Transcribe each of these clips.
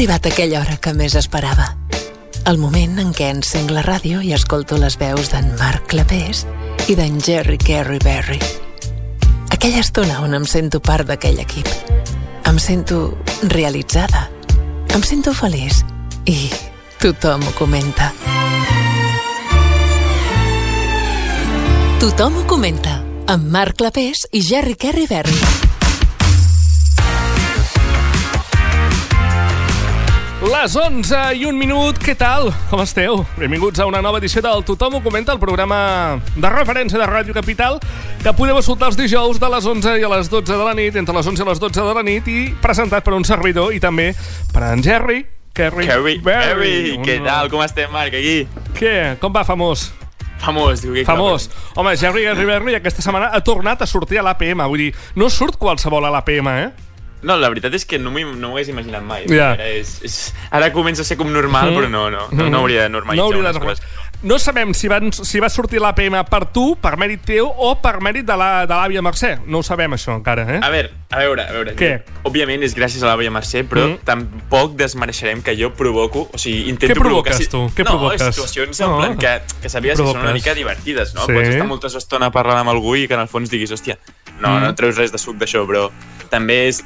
arribat aquella hora que més esperava. El moment en què encenc la ràdio i escolto les veus d'en Marc Clapés i d'en Jerry Carey Berry. Aquella estona on em sento part d'aquell equip. Em sento realitzada. Em sento feliç. I tothom ho comenta. Tothom ho comenta. Amb Marc Clapés i Jerry Carey Berry. Les 11 i un minut, què tal? Com esteu? Benvinguts a una nova edició del Tothom ho comenta, el programa de referència de Ràdio Capital, que podeu escoltar els dijous de les 11 i a les 12 de la nit, entre les 11 i les 12 de la nit, i presentat per un servidor i també per en Jerry, Kerry, Kerry, Berry. Kerry, què tal? Com estem, Marc, aquí? Què? Com va, famós? Famós, diu que Famós. Home, Jerry Gary Berry aquesta setmana ha tornat a sortir a l'APM, vull dir, no surt qualsevol a l'APM, eh? No, la veritat és que no m'ho no hagués imaginat mai. Ja. Ara, és, és, ara comença a ser com normal, Mhm. però no, no, no, no hauria de normalitzar No hauria de coses. No sabem si, van, si va sortir l'APM per tu, per mèrit teu, o per mèrit de l'àvia Mercè. No ho sabem, això, encara, eh? A veure, a veure, a veure. Què? Òbviament és gràcies a la Veia Mercè, però Mm. tampoc desmereixerem que jo provoco, o sigui, intento Què provoques, provocar... tu? Què no, provoques? situacions No. en plan que, que sabies que són una Provoques. mica divertides, no? Sí. Pots estar molta estona parlant amb algú i que en el fons diguis, hòstia, no, Mm. no treus res de suc d'això, però també és,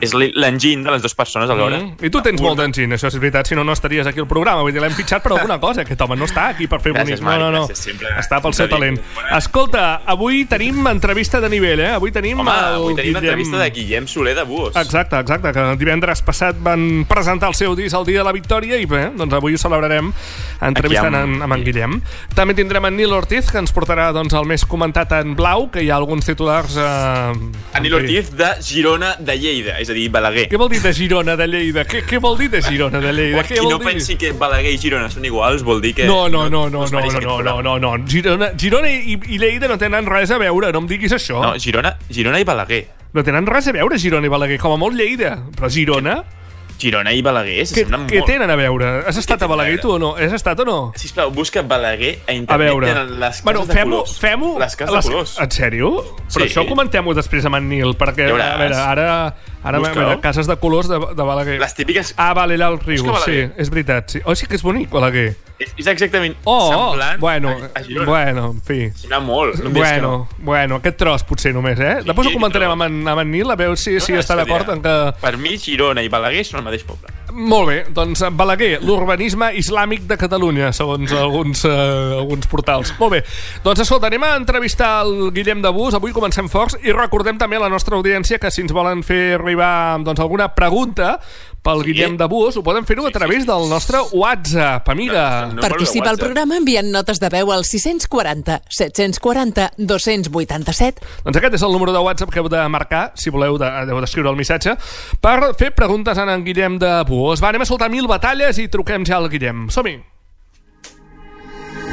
és l'enginy de les dues persones alhora. Mm. I tu tens molt d'enginy, això és veritat, si no, no estaries aquí al programa. Vull dir, l'hem fitxat per alguna cosa. Aquest home no està aquí per fer Gràcies, bonic. Marc, no, no, no. gràcies, sempre- està pel seu talent. dic. Escolta, avui tenim entrevista de nivell, eh? Avui tenim Home, el avui tenim Guillem... l'entrevista de Guillem Soler de Buos. Exacte, exacte, que divendres passat van presentar el seu disc el dia de la victòria i bé, doncs avui ho celebrarem entrevistant Aquí amb- amb, en Guillem. També tindrem en Nil Ortiz, que ens portarà doncs, el més comentat en blau, que hi ha alguns titulars... Eh, en fi. Ortiz de Girona de Lleida, és a dir, Balaguer. Què vol dir de Girona de Lleida? Què, què vol dir de Girona de Lleida? Qui Què no dir? pensi que Balaguer i Girona són iguals vol dir que... No, no, no, no, no, no, no, no, no, no. Girona, Girona i, i Lleida no tenen res a veure, no em diguis això. No, Girona, Girona i Balaguer. No tenen res a veure Girona i Balaguer, com a molt Lleida. Però Girona, Girona i Balaguer què, s'assemblen què molt. tenen a veure? Has estat a a Balaguer veure? tu o no? Has estat o no? Sisplau, busca Balaguer a A internet. veure. tenen les cases bueno, de fem-ho, colors. fem-ho... Les cases de colors. En sèrio? Però Sí. això comentem-ho després amb en Nil, perquè, a veure, ara... Ara, Busca-ho. veure, cases de colors de, de Balaguer. Les típiques... Ah, vale, allà al riu, Busca sí, és veritat. Sí. Oh, sí que és bonic, Balaguer. És, és exactament Oh, semblant bueno, a, a Girona. bueno, en fi. Sembla molt. No Bueno, no. bueno, aquest tros potser només, eh? Després ho comentarem amb en, amb en Nil, a veure si, si No, està d'acord en que... Per mi, Girona i Balaguer són el mateix poble. Molt bé, doncs Balaguer, l'urbanisme islàmic de Catalunya, segons alguns, eh, alguns portals. Molt bé, doncs escolta, anem a entrevistar el Guillem de Bus, avui comencem forts, i recordem també a la nostra audiència que si ens volen fer arribar doncs, alguna pregunta pel Sí. Guillem de Bus, ho poden fer-ho a través del nostre WhatsApp, amiga. Participa al programa enviant notes de veu al 640 740 287 Doncs aquest és el número de WhatsApp que heu de marcar, si voleu, de, heu d'escriure el missatge, per fer preguntes a en Guillem de Buós. Va, anem a soltar mil batalles i truquem ja al Guillem. Som-hi!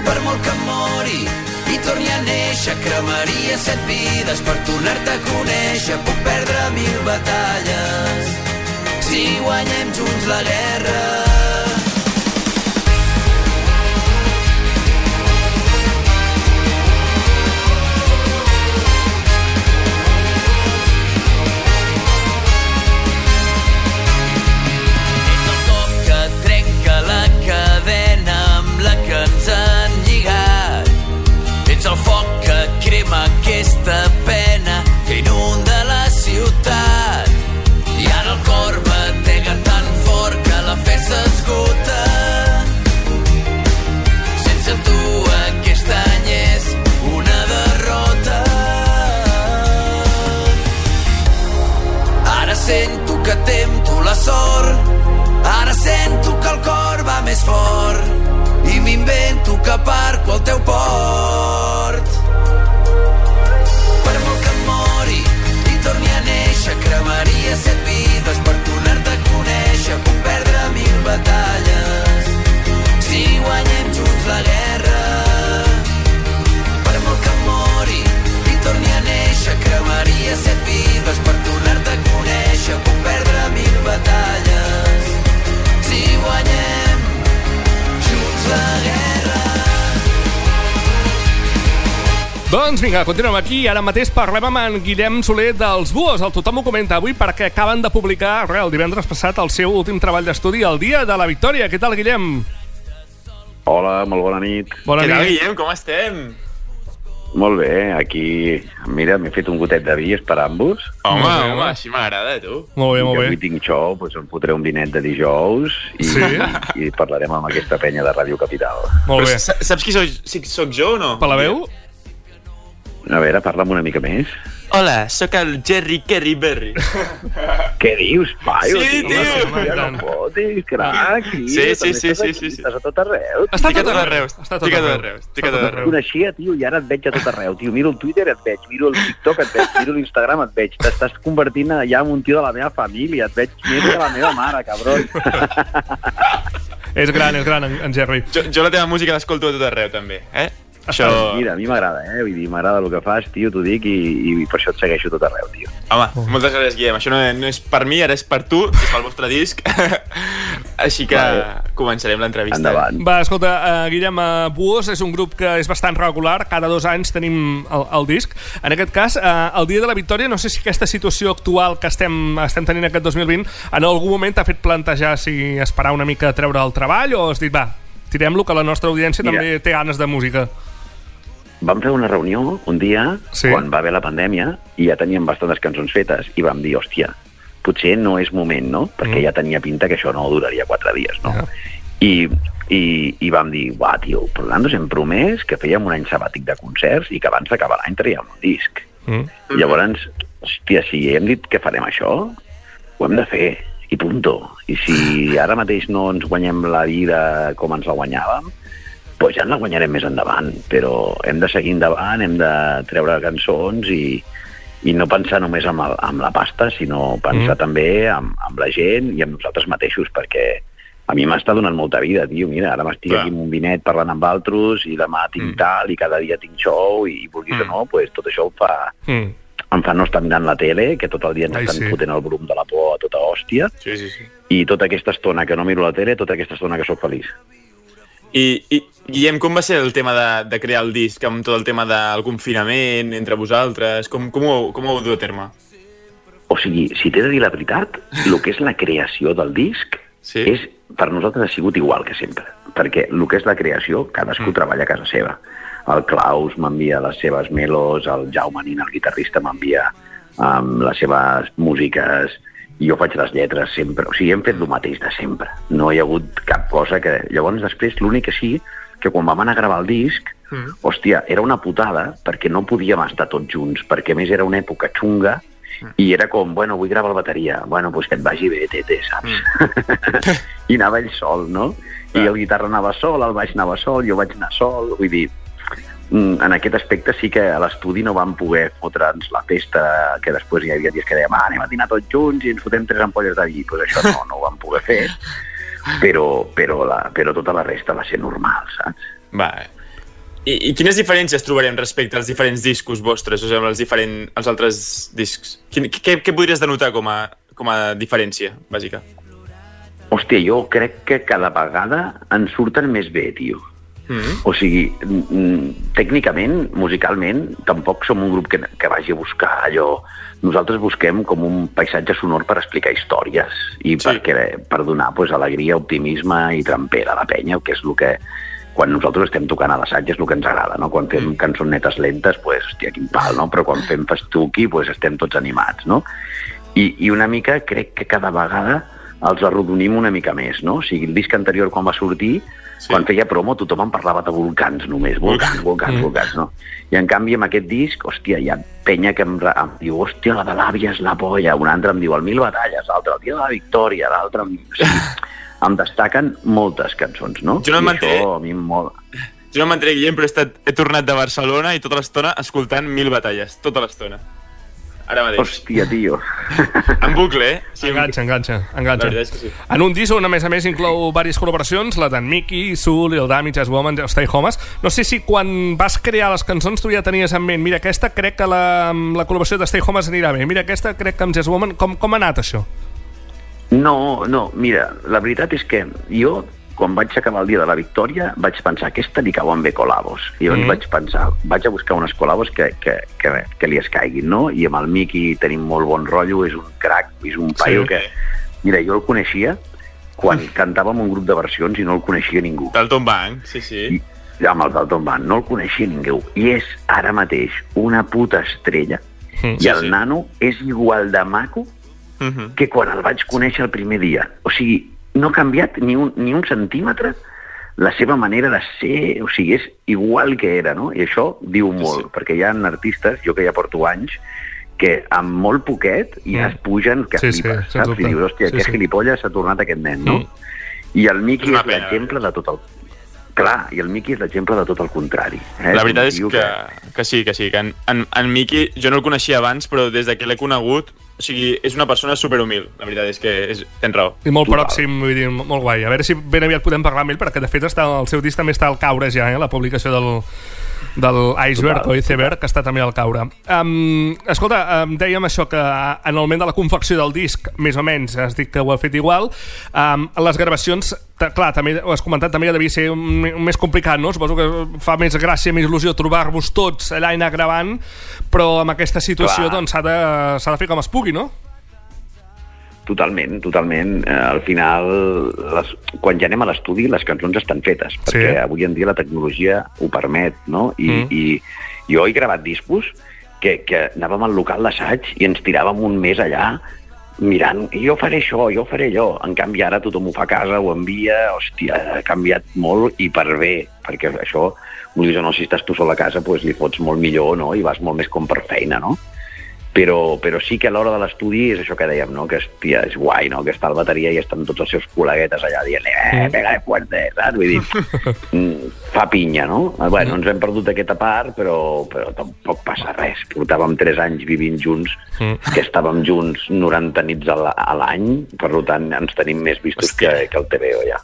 Per molt que mori i torni a néixer, cremaria set vides per tornar-te a conèixer. Puc perdre mil batalles si guanyem junts la guerra. Vinga, continuem aquí. Ara mateix parlem amb en Guillem Soler dels Buos. El tothom ho comenta avui perquè acaben de publicar re, el divendres passat el seu últim treball d'estudi, el dia de la victòria. Què tal, Guillem? Hola, molt bona nit. Bona Què tal, nit. Guillem? Com estem? Molt bé, aquí, mira, m'he fet un gotet de vi esperant-vos. Home, bé, home, home. així m'agrada, tu. Molt bé, I molt bé. avui tinc show, doncs em fotré un vinet de dijous i, Sí? i parlarem amb aquesta penya de Ràdio Capital. Molt bé. Però sa- saps qui soc, si soc jo o no? Per la veu? A veure, parla'm una mica més. Hola, sóc el Jerry Kerry Berry. Què dius, paio? Sí, tio. Ja I no tant. fotis, crac. tio, Sí, sí, sí, sí, aquí, sí, sí. Estàs a tot arreu. Està a tot arreu. arreu. Està a tot arreu. Estic Està a tot arreu. Coneixia, tio, i ara et veig a tot arreu, tio. Miro el Twitter, et veig. Miro el TikTok, et veig. Miro l'Instagram, et veig. T'estàs convertint ja en un tio de la meva família. Et veig més que la meva mare, cabron. És gran, és gran, en, en Jerry. Jo, jo la teva música l'escolto a tot arreu, també, eh? Això... Mira, a mi m'agrada, eh? Vull dir, m'agrada el que fas, tio, t'ho dic, i, i per això et segueixo tot arreu, tio. Home, moltes gràcies, Guillem. Això no, no és per mi, ara és per tu, és pel vostre disc. Així que Vale. començarem l'entrevista. Endavant. Va, escolta, uh, Guillem, uh, Buos és un grup que és bastant regular, cada dos anys tenim el, el disc. En aquest cas, uh, el dia de la victòria, no sé si aquesta situació actual que estem, estem tenint aquest 2020 en algun moment t'ha fet plantejar si esperar una mica a treure el treball o has dit, va, tirem-lo, que la nostra audiència Mira. també té ganes de música. Vam fer una reunió un dia, Sí. quan va haver la pandèmia, i ja teníem bastantes cançons fetes, i vam dir, hòstia, potser no és moment, no? Perquè Mm. ja tenia pinta que això no duraria quatre dies, no? Ja. I, i, I vam dir, uah, tio, però nosaltres hem promès que fèiem un any sabàtic de concerts i que abans d'acabar l'any traiem un disc. Mm. Llavors, hòstia, si hem dit que farem això, ho hem de fer, i punto. I si ara mateix no ens guanyem la vida com ens la guanyàvem, doncs ja ens la guanyarem més endavant, però hem de seguir endavant, hem de treure cançons i, i no pensar només en, el, en la pasta, sinó pensar Mm. també en, en la gent i en nosaltres mateixos, perquè a mi m'està donant molta vida, tio. Mira, ara m'estic aquí amb un vinet parlant amb altres i demà tinc Mm. tal i cada dia tinc show i vulguis Mm. o no, pues, tot això em fa, Mm. em fa no estar mirant la tele, que tot el dia ens Ai, estan sí. fotent el brum de la por a tota hòstia, Sí, sí, sí. i tota aquesta estona que no miro la tele, tota aquesta estona que sóc feliç. I, I, Guillem, com va ser el tema de, de crear el disc, amb tot el tema del confinament entre vosaltres? Com, com, ho, com ho heu dut a terme? O sigui, si t'he de dir la veritat, el que és la creació del disc Sí? és, per nosaltres ha sigut igual que sempre. Perquè el que és la creació, cadascú Mm. treballa a casa seva. El Klaus m'envia les seves melos, el Jaume Nin, el guitarrista, m'envia um, les seves músiques, jo faig les lletres sempre. O sigui, hem fet el mateix de sempre. No hi ha hagut cap cosa que... Llavors, després, l'únic que sí, que quan vam anar a gravar el disc, Mm. hòstia, era una putada perquè no podíem estar tots junts, perquè més era una època xunga i era com, bueno, vull gravar la bateria, bueno, doncs que et vagi bé, tete, saps? I anava ell sol, no? I el guitarra anava sol, el baix anava sol, jo vaig anar sol, vull dir, mm, en aquest aspecte sí que a l'estudi no vam poder fotre'ns la festa, que després hi havia dies que dèiem, ah, anem a dinar tots junts i ens fotem tres ampolles de vi, doncs això no, no ho vam poder fer, però, però, la, però tota la resta va ser normal, saps? Va. I, I quines diferències trobarem respecte als diferents discos vostres, o sigui, amb els, diferent, els altres discs? Quin, què, què podries denotar com a, com a diferència, bàsica? Hòstia, jo crec que cada vegada ens surten més bé, tio. Mm -hmm. O sigui, mm, tècnicament, musicalment, tampoc som un grup que, que vagi a buscar allò... Nosaltres busquem com un paisatge sonor per explicar històries i Sí. sí. perquè, per donar pues, alegria, optimisme i trampera a la penya, que és el que quan nosaltres estem tocant a l'assaig és el que ens agrada, no? Quan fem Mm. cançonetes lentes, pues, hòstia, quin pal, no? Però quan fem festuqui, pues, estem tots animats, no? I, I una mica crec que cada vegada els arrodonim una mica més, no? O sigui, el disc anterior, quan va sortir, Sí. sí. quan feia promo, tothom em parlava de volcans només, volcans, volcans, Mm. volcans, no? I en canvi, amb aquest disc, hòstia, hi ha penya que em, em diu, hòstia, la de l'àvia és la polla, un altre em diu el Mil Batalles, l'altre el Dia de la Victòria, l'altre em... Sigui, em destaquen moltes cançons, no? Jo no això a mi em molt... Jo no m'entré, Guillem, però he, estat, he tornat de Barcelona i tota l'estona escoltant mil batalles, tota l'estona. Ara mateix. Hòstia, tio. En bucle, eh? Sí, Enganxa, enganxa, La enganxa. veritat és que sí. En un disc on, a més a més, inclou diverses col·laboracions, la d'en Mickey, Soul, el Damage, As Woman, Stay Homes. No sé si quan vas crear les cançons tu ja tenies en ment, mira, aquesta crec que la, la col·laboració de Stay Homes anirà bé, mira, aquesta crec que amb Jazz Woman... Com, com ha anat això? No, no, mira, la veritat és que jo quan vaig acabar el dia de la victòria, vaig pensar, aquesta li cauen bé colabos. I llavors Mm. vaig pensar, vaig a buscar unes colabos que, que, que, que li escaiguin, no? I amb el Miqui tenim molt bon rotllo, és un crac, és un paio Sí. que... Mira, jo el coneixia quan cantava en un grup de versions i no el coneixia ningú. Dalton Bank, sí, sí. I, amb el Dalton Band, no el coneixia ningú. I és ara mateix una puta estrella. Mm, I sí, el sí. nano és igual de maco Mhm. que quan el vaig conèixer el primer dia. O sigui, no ha canviat ni un, ni un centímetre la seva manera de ser, o sigui, és igual que era, no? I això diu Sí, molt, sí. perquè hi ha artistes, jo que ja porto anys, que amb molt poquet ja Mm. es pugen que Sí, sí, flipes, sens saps? I dius, hòstia, Sí, que sí. gilipolles s'ha tornat aquest nen, no? Mm. I el Miqui És l'exemple de tot el... Clar, i el Miqui és l'exemple de tot el contrari. Eh? La veritat és tio que, que sí, que sí, que en, en, en Miki jo no el coneixia abans, però des de que l'he conegut, o sigui, és una persona superhumil. La veritat és que és, tens raó. I molt Total. pròxim, vull dir, molt guai. A veure si ben aviat podem parlar amb ell, perquè de fet està, el seu disc també està al caure ja, eh? la publicació del, del Iceberg Total, o Iceberg, que està també al caure. Um, escolta, um, dèiem això que en el moment de la confecció del disc, més o menys, has dit que ho ha fet igual. Um, les gravacions, clar, també ho has comentat, també devia ser més complicat, no? Suposo que fa més gràcia, més il·lusió trobar-vos tots allà i anar gravant, però amb aquesta situació doncs s'ha de, s'ha de fer com es pugui, no? Totalment, totalment. Eh, al final, les, quan ja anem a l'estudi, les cançons estan fetes, Sí. perquè avui en dia la tecnologia ho permet, no? I, Mm. i jo he gravat discos que, que anàvem al local d'assaig i ens tiràvem un mes allà mirant, jo faré això, jo faré allò. En canvi, ara tothom ho fa a casa, ho envia, hòstia, ha canviat molt i per bé, perquè això, vulguis o no, si estàs tu sol a casa, doncs li fots molt millor, no?, i vas molt més com per feina, no? Però, però sí que a l'hora de l'estudi és això que dèiem, no? que hòstia, és guai, no? que està al bateria i estan tots els seus col·leguetes allà dient eh, pega de fuerte, saps? Vull dir, mm, fa pinya, no? Eh, Bueno, ens hem perdut aquesta part, però, però tampoc passa res. Portàvem tres anys vivint junts, que estàvem junts 90 nits a la- a l'any, per tant ens tenim més vistos que, que el TVO ja.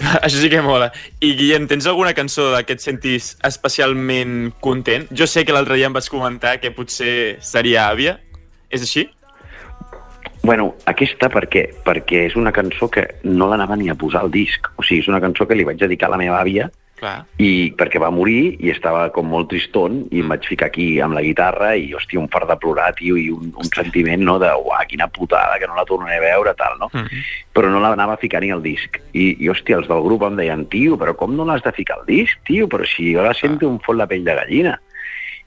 Això sí que mola. I Guillem, tens alguna cançó que et sentis especialment content? Jo sé que l'altre dia em vas comentar que potser seria Àvia. És així? Bueno, aquesta per què? Perquè és una cançó que no l'anava ni a posar al disc. O sigui, és una cançó que li vaig dedicar a la meva àvia Clar. i perquè va morir i estava com molt triston i em vaig ficar aquí amb la guitarra i, hòstia, un fart de plorar, tio, i un, un sentiment, no?, de, uah, quina putada, que no la tornaré a veure, tal, no? Mm. Però no l'anava a ficar ni al disc. I, i, hòstia, els del grup em deien, tio, però com no l'has de ficar al disc, tio? Però si jo la sento em fot la pell de gallina.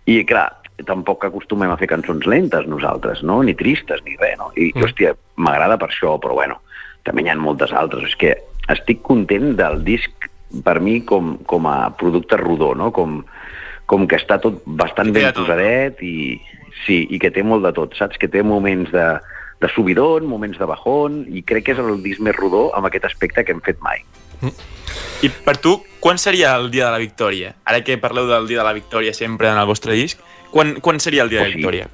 I, clar, tampoc acostumem a fer cançons lentes nosaltres, no? Ni tristes, ni res, no? I, Mm. mm. hòstia, m'agrada per això, però bueno, també n'hi ha moltes altres. És que estic content del disc per mi com, com a producte rodó, no? Com, com que està tot bastant ben tot, posadet i, sí, i que té molt de tot, saps? Que té moments de, de subidon, moments de bajón, i crec que és el disc més rodó amb aquest aspecte que hem fet mai. I per tu, quan seria el dia de la victòria? Ara que parleu del dia de la victòria sempre en el vostre disc, quan, quan seria el dia de O la sigui, victòria?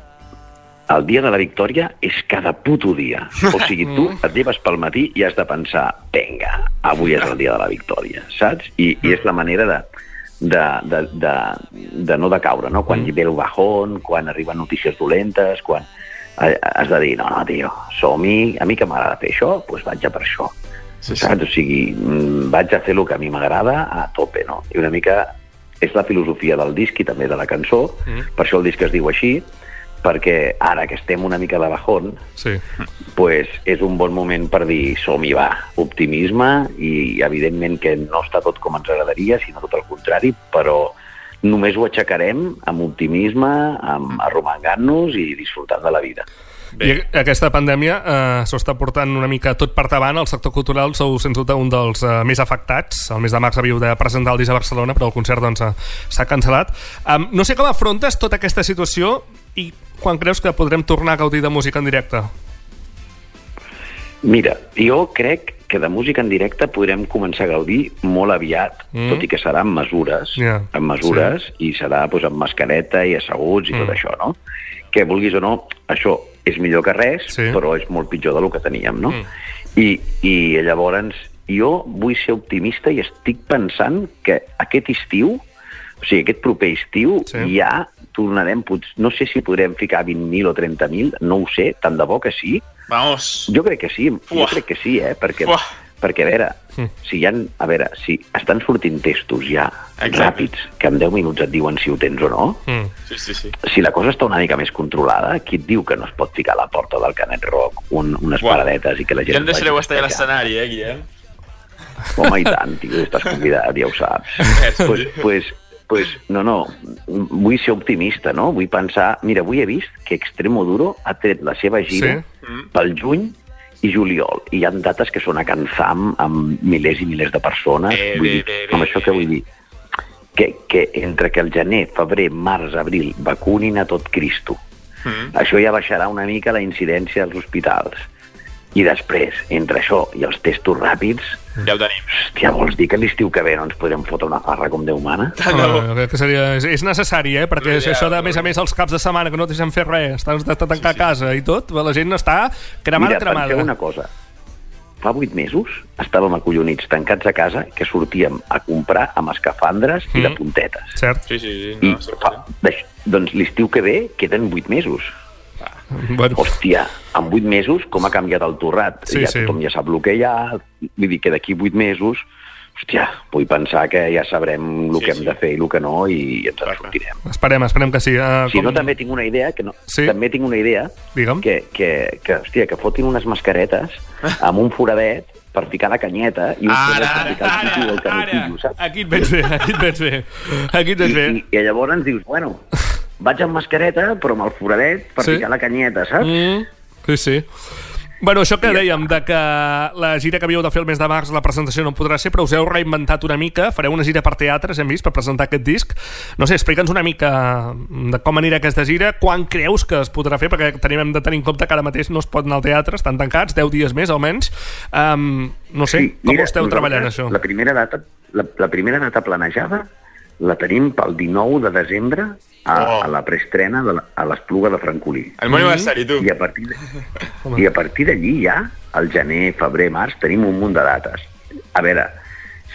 El dia de la victòria és cada puto dia. O sigui, tu et lleves pel matí i has de pensar, venga, avui és el dia de la victòria, saps? I, i és la manera de, de, de, de, de no decaure, no? Quan hi ve el bajón, quan arriben notícies dolentes, quan eh, has de dir, no, no, tio, som-hi, a mi que m'agrada fer això, doncs vaig a per això. Sí, sí. Saps? O sigui, mm, vaig a fer el que a mi m'agrada a tope, no? I una mica és la filosofia del disc i també de la cançó, Mm. per això el disc es diu així, perquè ara que estem una mica de bajón, Sí. pues és un bon moment per dir som-hi va, optimisme i evidentment que no està tot com ens agradaria, sinó tot el contrari, però només ho aixecarem amb optimisme, amb arromangant-nos i disfrutant de la vida. I aquesta pandèmia eh, s'ho està portant una mica tot per davant. El sector cultural sou, sens dubte, un dels eh, més afectats. El mes de març havíeu de presentar el disc a Barcelona, però el concert doncs, eh, s'ha cancel·lat. Um, no sé com afrontes tota aquesta situació i quan creus que podrem tornar a gaudir de música en directe? Mira, jo crec que de música en directe podrem començar a gaudir molt aviat, Mm. tot i que serà amb mesures, Ja, amb mesures, sí. i serà doncs, amb mascareta i asseguts i Mm. tot això, no? Que vulguis o no, això és millor que res, Sí. però és molt pitjor del que teníem, no? Mm. I, I llavors jo vull ser optimista i estic pensant que aquest estiu, o sigui, aquest proper estiu, Sí. ja tornarem, no sé si podrem ficar 20.000 o 30.000, no ho sé, tant de bo que sí, Vamos. jo crec que sí, jo Uah. crec que sí, eh? Perquè Uah. Perquè, a veure, si hi ha, a veure, si estan sortint testos ja Exacte. ràpids, que en 10 minuts et diuen si ho tens o no, Mm. Sí, sí, sí. si la cosa està una mica més controlada, qui et diu que no es pot ficar a la porta del Canet Rock un, unes Buah. paradetes i que la gent... Ja em deixareu estar a l'escenari, eh, Guillem? Home, i tant, tio, estàs convidat, ja ho saps. Merci. pues, pues, pues, no, no, vull ser optimista, no? Vull pensar... Mira, avui he vist que Extremoduro ha tret la seva gira Sí? pel juny i juliol. I hi ha dates que són a Can Sam amb milers i milers de persones. Bé, vull dir, bé, bé, amb això què vull dir? Que, que entre que el gener, febrer, març, abril vacunin a tot Cristo, Mm. això ja baixarà una mica la incidència als hospitals. I després, entre això i els testos ràpids, Ja ho tenim. Hòstia, vols dir que l'estiu que ve no ens podrem fotre una farra com Déu mana? Ah, crec que seria, és, és necessari, eh? Perquè Ja, això de, a més a més, els caps de setmana que no deixem fer res, estan de tancar a casa i tot, la gent està cremada, Mira, cremada. penseu una cosa. Fa vuit mesos estàvem acollonits tancats a casa que sortíem a comprar amb escafandres i de Mm. puntetes. Cert? Sí, sí, sí. I No, sí, fa, doncs l'estiu que ve queden vuit mesos. Bueno, Hòstia, en vuit mesos com ha canviat el torrat? Sí, ja sí. tothom ja sap el que hi ha, vull dir que d'aquí vuit mesos hòstia, vull pensar que ja sabrem el Sí, que hem sí. de fer i el que no i ens en sortirem. esperem, esperem que sí. Uh, Si no, també tinc una idea, que no, Sí? també tinc una idea Digue'm. que, que, que, hòstia, que fotin unes mascaretes amb un foradet per ficar la canyeta i un Ara, foradet per ficar el Ara, pitu del ara, saps? aquí et veig bé, aquí et veig bé. Aquí et veig bé. I, i, I llavors ens dius, bueno, vaig amb mascareta però amb el foradet per Sí. ficar la canyeta, saps? Mm, sí, sí. Bueno, això que dèiem, de que la gira que havíeu de fer el mes de març, la presentació no podrà ser, però us heu reinventat una mica, fareu una gira per teatres, hem vist, per presentar aquest disc. No sé, explica'ns una mica de com anirà aquesta gira, quan creus que es podrà fer, perquè tenim, hem de tenir en compte que ara mateix no es pot anar al teatre, estan tancats, 10 dies més almenys. Um, no sé, com ho esteu treballant, això? La primera data, la, la primera data planejada la tenim pel 19 de desembre a, Oh. a la preestrena de la, a l'Espluga de Francolí. El meu aniversari, tu. I a partir de, i a partir d'allí ja, al gener, febrer, març, tenim un munt de dates. A veure,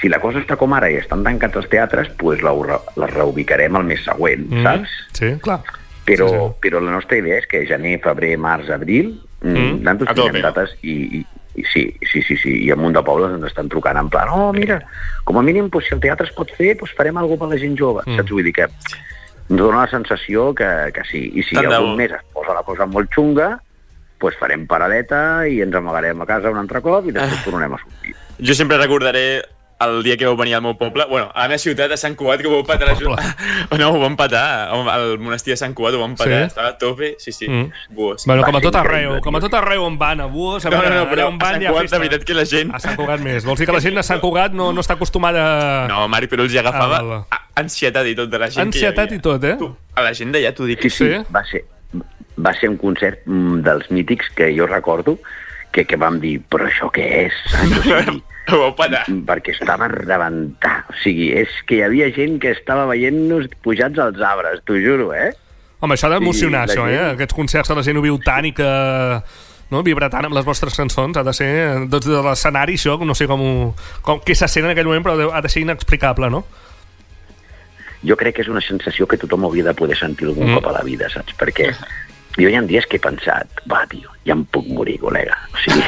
si la cosa està com ara i estan tancats els teatres, pues la, la reubicarem el mes següent, mm. saps? Sí, clar. Però, Sí, sí, però la nostra idea és que gener, febrer, març, abril, mm. Mm. nosaltres no? dates i, i, i sí, sí, sí, sí, i a munt de pobles ens estan trucant en plan, oh, mira, com a mínim, pues, si el teatre es pot fer, pues, farem alguna cosa per la gent jove, Mm. saps? Vull dir que ens dona la sensació que, que sí. I si Tant algun mes es posa la cosa molt xunga, pues farem paradeta i ens amagarem a casa un altre cop i després Ah. tornarem a sortir. Jo sempre recordaré el dia que vau venir al meu poble, bueno, a la meva ciutat, a Sant Cugat, que ho vau patar... a Poble. No, ho vam patar, al monestir de Sant Cugat ho vam patar, Sí? estava a tope, sí, sí. Mm. Buah, sí. Bueno, com a tot arreu, increïble, com a tot arreu on van, a Buos, a No, no, veure, no, però on a van Sant hi ha Cugat, festa. de veritat que la gent... A Sant Cugat més. Vols dir que la gent de Sant Cugat no, no està acostumada... No, Marc, però els hi agafava Ah, a- ansietat i tot de la gent Ansietat que hi havia. i tot, eh? Tu, a la gent d'allà t'ho dic. Sí, sí, Sí? sí. Va, ser, va ser un concert mm, dels mítics que jo recordo que, que vam dir, però això què és? Saps? O sigui, Ho vau patar. perquè estava a rebentar. O sigui, és que hi havia gent que estava veient-nos pujats als arbres, t'ho juro, eh? Home, això ha d'emocionar, Sí, això, eh? gent- Aquests concerts que la gent ho viu tant i que no, vibra tant amb les vostres cançons, ha de ser, doncs de l'escenari, això, no sé com, ho, com què se sent en aquell moment, però ha de ser inexplicable, no? Jo crec que és una sensació que tothom hauria de poder sentir algun mm. cop a la vida, saps? Perquè jo hi ha dies que he pensat, va, tio, ja em puc morir, col·lega. O sigui,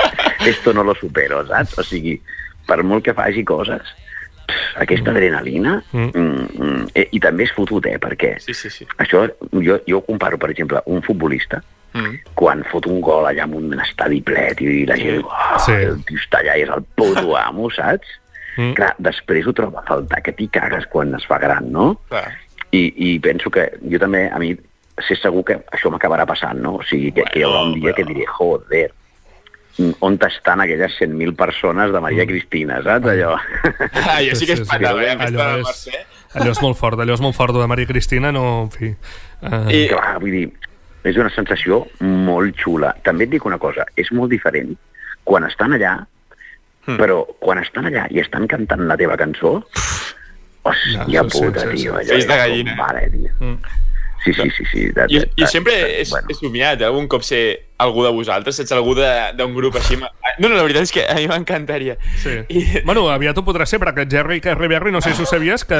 esto no lo supero, saps? O sigui, per molt que faci coses, pff, aquesta adrenalina... Mm. Mm. Mm, eh, I també és fotut, eh? Perquè Sí, sí, sí. això, jo, jo comparo, per exemple, un futbolista, Mm. quan fot un gol allà en un estadi ple i la gent, oh, Sí. el tio està allà i és el puto amo, saps? Mm. Mm. Clar, després ho trobo a faltar, que t'hi cagues quan es fa gran, no? Clar. I, I penso que jo també, a mi, sé segur que això m'acabarà passant, no? O sigui, que, que hi haurà un dia que diré, joder, on estan aquelles 100.000 persones de Maria Cristina, saps? Allò. Ah, jo sí que Sí, es sí, sí. patava, eh? Allò Aquesta de és- Mercè. Allò és molt fort, allò és molt fort, de Maria Cristina, no, en fi... Uh, I- Clar, vull dir, és una sensació molt xula. També et dic una cosa, és molt diferent quan estan allà, Hmm. però quan estan allà i estan cantant la teva cançó, hòstia No, sí, sí, puta, sí, sí. tio. allò Fills de és gallina. Vale, tio. Mm. Sí, sí, sí. sí de, Jo, de, jo de- sempre de- he, he somiat eh, algun cop ser algú de vosaltres, saps? Algú de- d'un grup així. Ma- No, no, la veritat és que a mi m'encantaria. Sí. I... Bueno, aviat ho podrà ser, perquè Jerry Carry Berry, no sé si ho sabies, que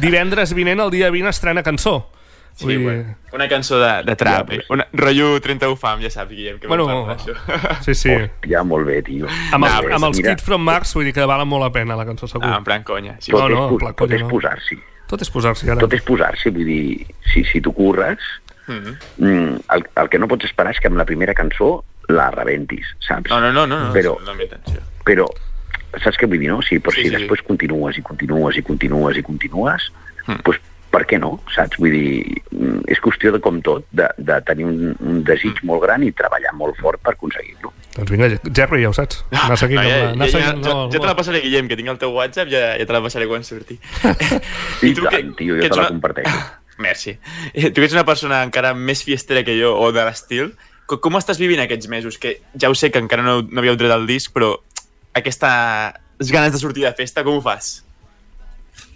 divendres vinent, el dia 20, estrena cançó. Sí, Vull dir- bueno, una cançó de, de trap. Ja, eh? Una, rotllo 31 fam, ja saps, Guillem, que Bueno, bueno, parlar sí, sí. Hòstia, molt bé, tio. Amb, Nah, els, amb els mira, Kids from Mars, vull dir que valen molt la pena la cançó, segur. Ah, en plan conya. Sí, Tot, No, no, po- clar, tot conya, és no. posar-s'hi. Tot és posar-s'hi ara. Tot és posar-s'hi, vull dir, si, si tu curres, Mhm. mm, el, el que no pots esperar és que amb la primera cançó la rebentis, saps? No, no, no, no, no, Però- no, no atenció. Però, saps què vull dir, no? Sí, però Sí, si sí, sí. després continues i continues i continues i continues, Mm. doncs per què no, saps? Vull dir, mm, és qüestió de com tot, de, de tenir un, un desig Mm. molt gran i treballar molt fort per aconseguir-lo. Doncs vinga, Jerry, ja ho saps. Anar seguint No, ja, la... ja, Anar ja, seguint, ja, no, ja te la passaré, Guillem, que tinc el teu WhatsApp, ja, ja te la passaré quan surti. I tant, tio, jo ets te la comparteixo. Merci. Eh, Tu que ets una persona encara més fiestera que jo, o de l'estil, co- com estàs vivint aquests mesos? Que ja ho sé que encara no, no havíeu tret el disc, però aquestes ganes de sortir de festa, com ho fas?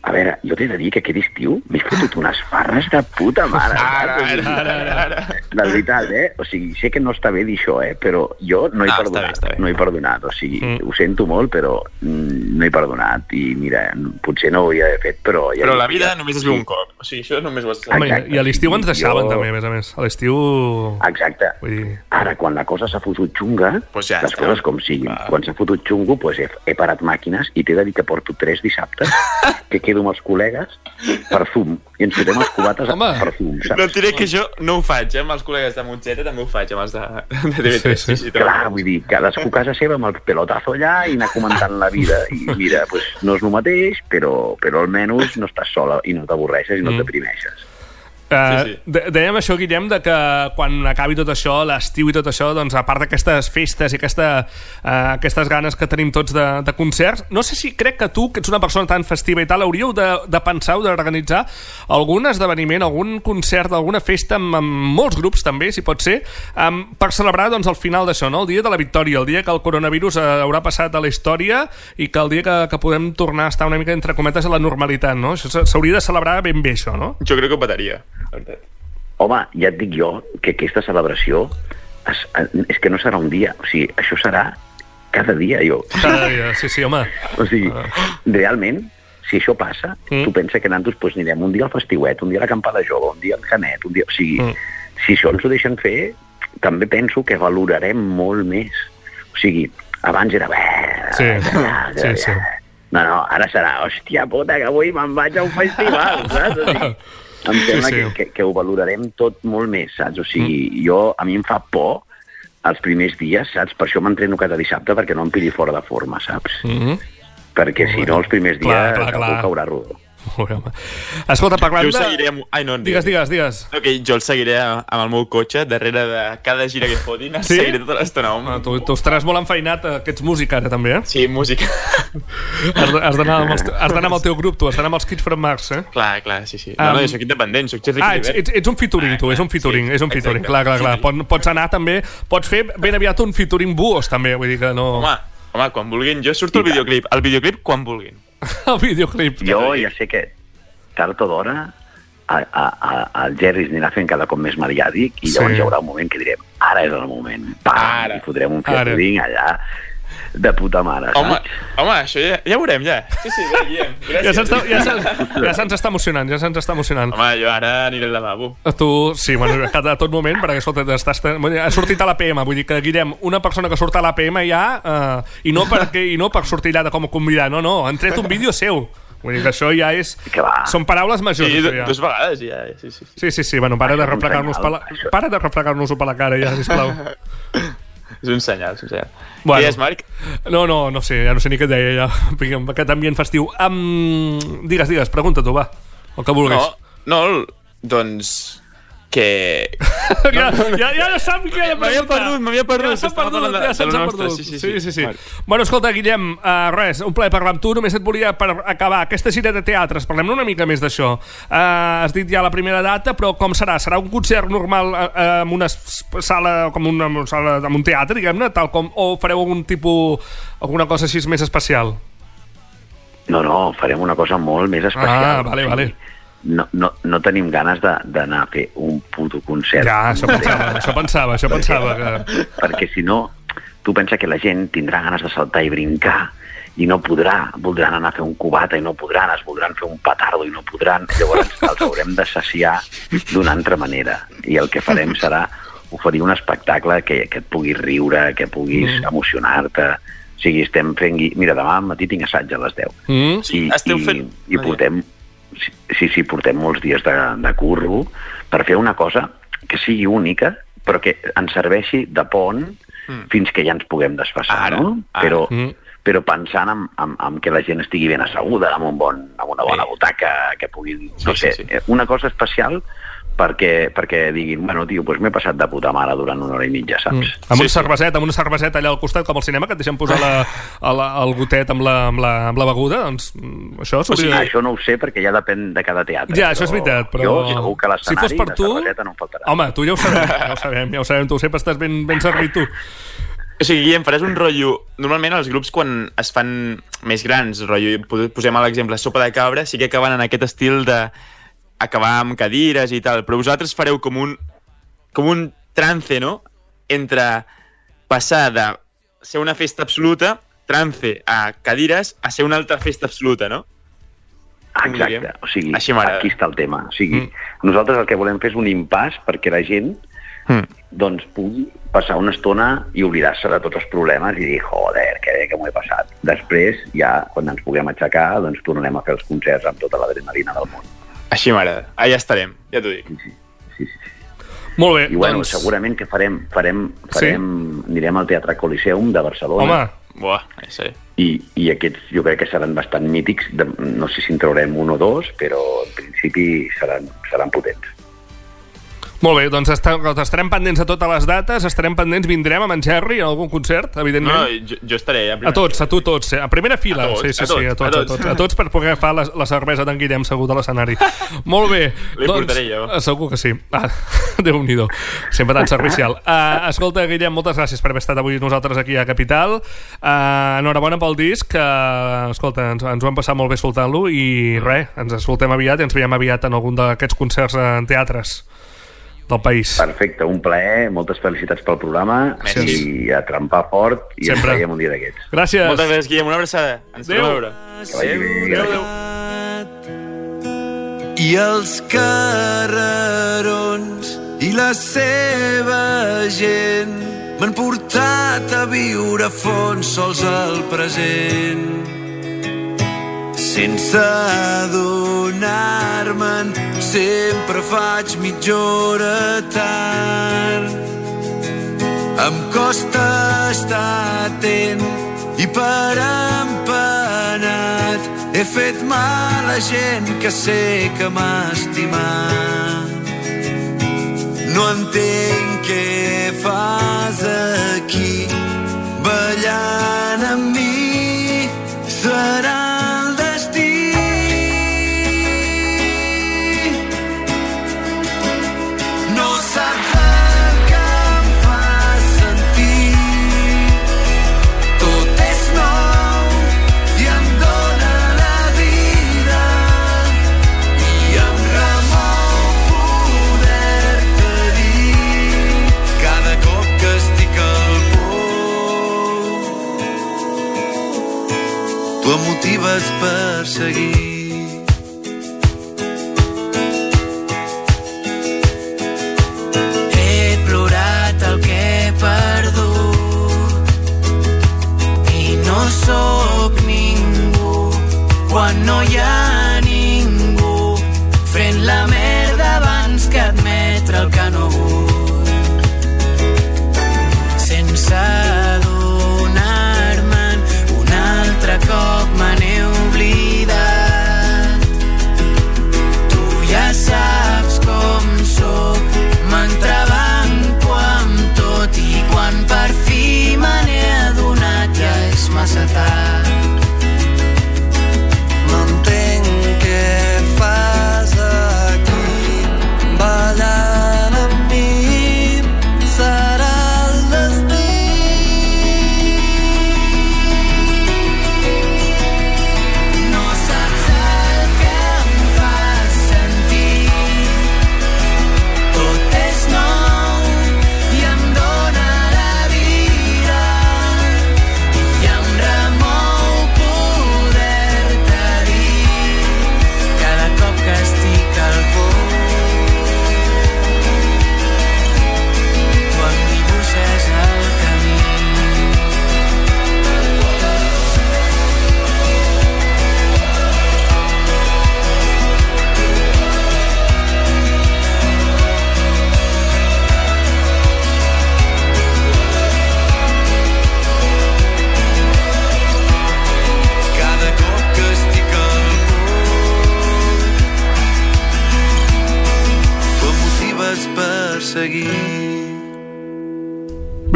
A veure, jo t'he de dir que aquest estiu m'he fotut unes farres de puta mare. Ara, ara, ara, ara. De veritat, eh? O sigui, sé que no està bé dir això, eh? Però jo no he Ah, està perdonat. bé, està bé. No he perdonat. O sigui, Mm. ho sento molt, però mm, no he perdonat. I mira, potser no ho d'haver fet, però... Ja Però la vida ja- només es viu un cop. O sigui, això només ho has de Home, Exacte, i a l'estiu ens deixaven jo- també, a més a més. A l'estiu... Exacte. Vull dir... Ara, quan la cosa s'ha fotut xunga, Pues ja les està. coses com siguin. Va. Quan s'ha fotut xungo, pues he, he parat màquines i t'he de dir que porto tres dissabtes que quedo amb els col·legues per fum. I ens fotem els cubates Home. per fum, saps? No et diré que jo no ho faig, eh? Amb els col·legues de Montxeta també ho faig, amb els de, de TV3. Sí, sí. Clar, vull dir, cadascú a casa seva amb el pelotazo allà i anar comentant la vida. I mira, pues, no és el mateix, però, però almenys no estàs sola i no t'avorreixes i no Mm. mm. deprimeixes. Uh, Sí, sí. Dèiem això, Guillem, de que quan acabi tot això, l'estiu i tot això, doncs a part d'aquestes festes i aquesta, uh, aquestes ganes que tenim tots de, de concerts, no sé si crec que tu, que ets una persona tan festiva i tal, hauríeu de, de pensar o d'organitzar algun esdeveniment, algun concert, alguna festa amb, amb molts grups també, si pot ser, um, per celebrar doncs, el final d'això, no? el dia de la victòria, el dia que el coronavirus uh, haurà passat a la història i que el dia que, que podem tornar a estar una mica entre cometes a la normalitat. No? S'hauria de celebrar ben bé, això, no? Jo crec que ho petaria. Home, ja et dic jo que aquesta celebració es, és que no serà un dia, o sigui, això serà cada dia, jo. Cada dia, sí, sí, home. O sigui, realment, si això passa, Mm. tu pensa que nosaltres pues, anirem un dia al festiuet, un dia a l'acampada jove, un dia al Canet, un dia... O sigui, Mm. mm. si això ens ho deixen fer, també penso que valorarem molt més. O sigui, abans era... Sí, sí, sí. No, no, ara serà, hòstia puta, que avui me'n vaig a un festival, saps? O sigui, em sembla Sí, sí. Que, que, que ho valorarem tot molt més, saps? O sigui, mm. jo, a mi em fa por els primers dies, saps? Per això m'entreno cada dissabte, perquè no em pilli fora de forma, saps? Mm -hmm. Perquè si no, els primers dies Clar, clar, algú clar. caurà rodó. Escolta, parlant Jo de... seguiré amb... Ai, no, Digues, digues, digues. Que jo el seguiré amb el meu cotxe, darrere de cada gira que fotin, el Sí? seguiré tota l'estona. home. Ah, tu, tu estaràs molt enfeinat, eh, que ets músic ara també, eh? Sí, música. Has has d'anar amb, els, has amb el teu grup, tu, has d'anar amb els Kids from Mars, eh? clar, clar, sí, sí. No, Um, no, jo soc independent, soc Jerry Ah, ets, ets, ets un featuring, tu, és un featuring, Sí, és un featuring, exacte. clar, clar, clar. Sí, Pots, anar també, pots fer ben aviat un featuring buos, també, vull dir que no... Home, home, quan vulguin. Jo surto tant. videoclip. El videoclip quan vulguin. El videoclip. Jo ja sé que tard o d'hora el Jerry anirà fent cada cop més mediàtic i llavors Sí. hi haurà un moment que direm ara és el moment, pam, Ara. i fotrem un featuring allà de puta mare, Home, saps? home, això ja, ja ho veurem, ja. Sí, sí, bé, Guillem. Ja se'ns ja ja se'ns està emocionant, ja se'ns està emocionant. Home, jo ara aniré al lavabo. Tu, sí, bueno, a tot moment, perquè, escolta, estàs, ha sortit a l'APM, vull dir que, Guillem, una persona que surt a l'APM ja, eh, i, no perquè, i no per sortir allà de com a convidat, no, no, han tret un vídeo seu. Vull dir que això ja és... Que va. Són paraules majors, Sí, ja. dues vegades ja. Sí, sí, sí. Sí, sí, sí, bueno, para de refregar-nos per la, para de refregar-nos-ho per la cara, ja, sisplau. És un senyal, és un senyal. Bueno. Bueno. Deies, Marc? No, no, no sé, ja no sé ni què et deia, ja. Amb aquest ambient festiu. Um, digues, digues, pregunta tu, va. El que vulguis. No, no, doncs... Que... ja, ja, ja no sap què ha de M'havia perdut, m'havia perdut, Ja s'ha perdut, ja se'ns de ha lo nostre, perdut. sí, sí, sí, sí. sí, sí. Vale. Bueno, escolta, Guillem, uh, res, un plaer parlar amb tu. Només et volia per acabar aquesta gira de teatres. Parlem una mica més d'això. Uh, has dit ja la primera data, però com serà? Serà un concert normal uh, uh, amb una sala, com una sala, amb un teatre, diguem-ne, tal com, o fareu algun tipus, alguna cosa així més especial? No, no, farem una cosa molt més especial. Ah, vale, vale. No, no, no tenim ganes de- d'anar a fer un puto concert. Ja, això pensava, això pensava, això pensava. Que... perquè si no tu pensa que la gent tindrà ganes de saltar i brincar i no podrà, voldran anar a fer un cubata i no podran, es voldran fer un petardo i no podran, llavors els haurem de saciar d'una altra manera i el que farem serà oferir un espectacle que, que et puguis riure, que puguis mm. emocionar-te, o sigui, estem fent... Mira, demà al matí tinc assaig a les 10. Mm? Sí, esteu i, fent- I portem... Sí, sí, portem molts dies de, de curro per fer una cosa que sigui única, però que ens serveixi de pont Mm. fins que ja ens puguem desfassar, Ara, no? ara. Però, Mm. però pensant en, en, en que la gent estigui ben asseguda, amb, un bon, amb una bona Bé. butaca, que puguin... No Sí, sé, sí, sí. eh, una cosa especial perquè, perquè diguin, bueno, tio, doncs m'he passat de puta mare durant una hora i mitja, saps? Mm. Amb Sí, un sí. cerveset, amb una cerveseta allà al costat, com al cinema, que et deixen posar la, el, el gotet amb la, amb la, amb la beguda, doncs mm, això O sigui, s'hauria... això no ho sé perquè ja depèn de cada teatre. Ja, això és veritat, però... Jo segur que a si l'escenari fos per la tu... cerveseta no em faltarà. Home, tu ja ho sabem, ja ho sabem, ja ho sabem, tu sempre estàs ben, ben servit, tu. O sigui, Guillem, faràs un rotllo... Normalment els grups quan es fan més grans, rotllo, po- posem a l'exemple Sopa de Cabra, sí que acaben en aquest estil de acabar amb cadires i tal, però vosaltres fareu com un, com un trance, no?, entre passar de ser una festa absoluta, trance a cadires, a ser una altra festa absoluta, no? Exacte, o sigui, Així aquí està el tema. O sigui, mm. nosaltres el que volem fer és un impàs perquè la gent Mm. doncs, pugui passar una estona i oblidar-se de tots els problemes i dir, joder, que bé que m'ho he passat. Després, ja, quan ens puguem aixecar, doncs tornarem a fer els concerts amb tota l'adrenalina del món. Així m'agrada. Allà estarem, ja t'ho dic. Sí, sí, sí. Molt bé, I bueno, doncs... segurament que farem, farem, farem anirem al Teatre Coliseum de Barcelona Home, Buah, sí. i, i aquests jo crec que seran bastant mítics. De, no sé si en traurem un o dos, però en principi seran, seran potents. Molt bé, doncs està, estarem pendents de totes les dates, estarem pendents, vindrem amb en Jerry a algun concert, evidentment. no, jo, jo estaré a A tots, a tu tots, eh? a primera fila. A tots, sí, sí, a sí, a tots, a tots, a tots, per poder agafar la, la cervesa d'en Guillem segut a l'escenari. Molt bé. Li portaré jo. eh, Segur que sí. Ah, Déu-n'hi-do. Sempre tan servicial. Uh, escolta, Guillem, moltes gràcies per haver estat avui nosaltres aquí a Capital. Uh, enhorabona pel disc. Uh, escolta, ens, ens ho hem passat molt bé escoltant-lo i res, ens escoltem aviat i ens veiem aviat en algun d'aquests concerts en teatres del país. Perfecte, un plaer, moltes felicitats pel programa Gràcies. i a trempar fort i Sempre. ens veiem un dia d'aquests. Gràcies. Moltes gràcies, Guillem. Una abraçada. Ens Adéu. veure. Que vagi bé. Adéu, adéu. i els carrerons i la seva gent m'han portat a viure a fons sols al present sense adonar-me'n sempre faig mitja hora tard em costa estar atent i per empenat he fet mal a gent que sé que m'ha estimat. No entenc què fas aquí ballant amb mi serà tu em motives per seguir. He plorat el que he perdut i no sóc ningú quan no hi ha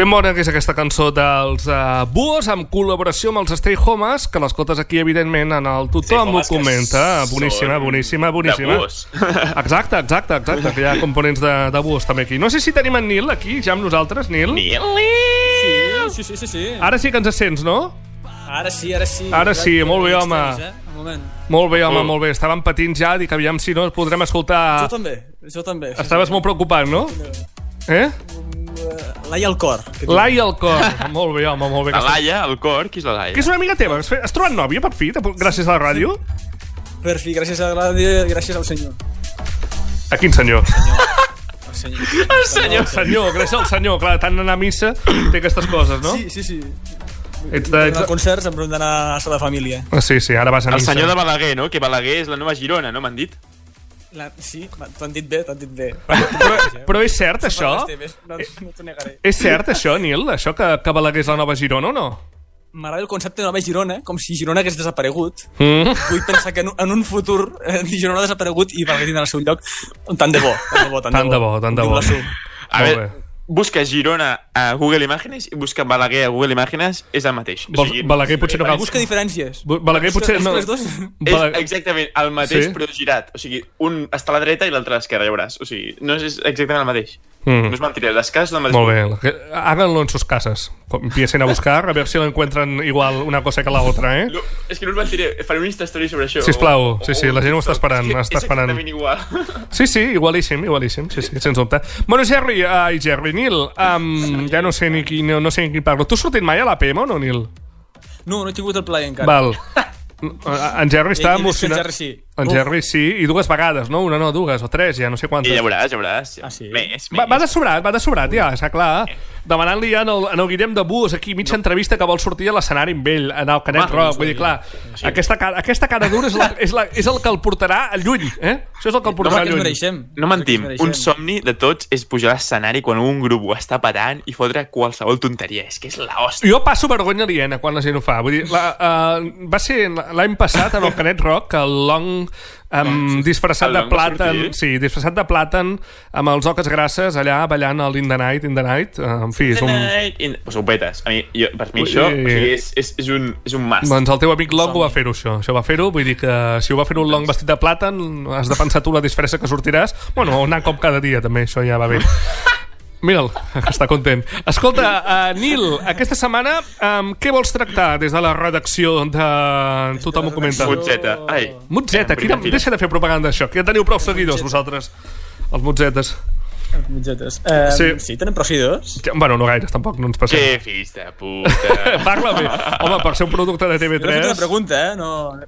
Ben bona que és aquesta cançó dels uh, Buos amb col·laboració amb els Stay Homes, que l'escoltes aquí, evidentment, en el tothom ho comenta. Boníssima, boníssima, boníssima. de Buos. Exacte, exacte, exacte, que hi ha components de, de Buos també aquí. No sé si tenim en Nil aquí, ja amb nosaltres, Nil. Nil. Sí, sí, sí, sí. Ara sí que ens sents, no? Ara sí, ara sí. Ara sí, molt bé, home. Eh? Un moment. Molt bé, home, Oh. molt bé. Estàvem patint ja, dic, aviam si no podrem escoltar... Jo també, jo també. Sí, Estaves molt preocupat, no? Eh? L'ai al cor. que diu. L'ai al cor. molt bé, home, molt bé. La Laia, el cor, qui és la Laia? que és una amiga teva. Has, trobat nòvia, per fi, gràcies a la ràdio? Per fi, gràcies a la ràdio i gràcies al senyor. A quin senyor? Al senyor. El senyor. Senyor, gràcies al senyor. Clar, tant anar a missa té aquestes coses, no? Sí, sí, sí. Ets de... Ets... De... concerts em d'anar a la família. Ah, Sí, sí, ara vas a El missa. senyor de Balaguer, no? Que Balaguer és la nova Girona, no m'han dit? La... Sí, va, t'ho han dit bé, t'ho han dit bé. Però, però és cert, això? No, no t'ho negaré. És cert, això, Nil? Això que, que Balaguer és la nova Girona o no? M'agrada el concepte de Nova Girona, com si Girona hagués desaparegut. Mm. Vull pensar que en, un- en un futur eh, Girona ha desaparegut i Balaguer tindrà el seu lloc. Tant de bo, tant de bo, tant, Tant de bo, tant de bo. la Su. A Molt veure. Busca Girona a Google Imágenes i busca Balaguer a Google Imágenes, és el mateix. Vols- Balaguer potser no cal... Busca diferències. Balaguer potser no... És exactament el mateix, Sí? però girat. O sigui, un està a la dreta i l'altre a l'esquerra, ja veuràs. O sigui, no és exactament el mateix. Mm. No es cases són del mateix. Molt bé. que- Háganlo en sus casas. Empiecen a buscar, a ver si lo encuentran igual una cosa que la otra, eh? No, és que no us mentiré, faré un Insta Story sobre això. Sisplau, sí, sí, la gent ho està esperant, És, que està és esperant. igual. Sí, sí, igualíssim, igualíssim, sí, sí, sens dubte. Bueno, Jerry, ai, Jerry, Nil, um, ja no sé ni qui, no, no sé ni qui parlo. Tu has sortit mai a la PM o no, Nil? No, no he tingut el plaer encara. Val. En Jerry està I- i emocionat. Jerry sí. En Uf. Jerry sí, i dues vegades, no? Una no, dues o tres, ja no sé I quantes. ja veuràs, ja veuràs. Ah, sí? Més, més. Va, va de sobrat, va de sobrat, ja, està clar. Demanant-li ja en el, en el Guillem de Bus, aquí, mitja entrevista que vol sortir a l'escenari amb ell, en el Canet Rock. Vull dir, clar, aquesta, cara, aquesta cara dura és, la, és, la, és el que el portarà a lluny, eh? Això és el que el No, portarà ens lluny. No mentim, un somni de tots és pujar a l'escenari quan un grup ho està patant i fotre qualsevol tonteria. És que és la hòstia. Jo passo vergonya aliena quan la gent ho fa. Vull dir, la, uh, va ser l'any passat en el Canet Rock que el Long um, disfressat El de plàtan, sí, disfressat de plàtan amb els oques grasses allà ballant el In the Night, In the Night. Uh, en fi, és un... In... Pues ho petes. A mi, jo, per mi això o sigui, és, és, és, un, és un must. Doncs el teu amic Long ho va fer-ho, això. Això va fer-ho, vull dir que si ho va fer un Long vestit de plàtan, has de pensar tu la disfressa que sortiràs. Bueno, anar com cada dia, també, això ja va bé. Mira'l, que està content. Escolta, uh, Nil, aquesta setmana um, què vols tractar des de la redacció de Tothom ho comenta? Motzeta. Ai. Motzeta, En quina... deixa de fer propaganda d'això, que ja teniu prou seguidors vosaltres, els motzetes. Mitgetes. Eh, Sí. sí. sí, tenen. Ja, Bueno, no gaires, tampoc, no ens passem. Que fills de puta. Parla bé. Home, per ser un producte de Jo he fet una TV3... pregunta, eh? No,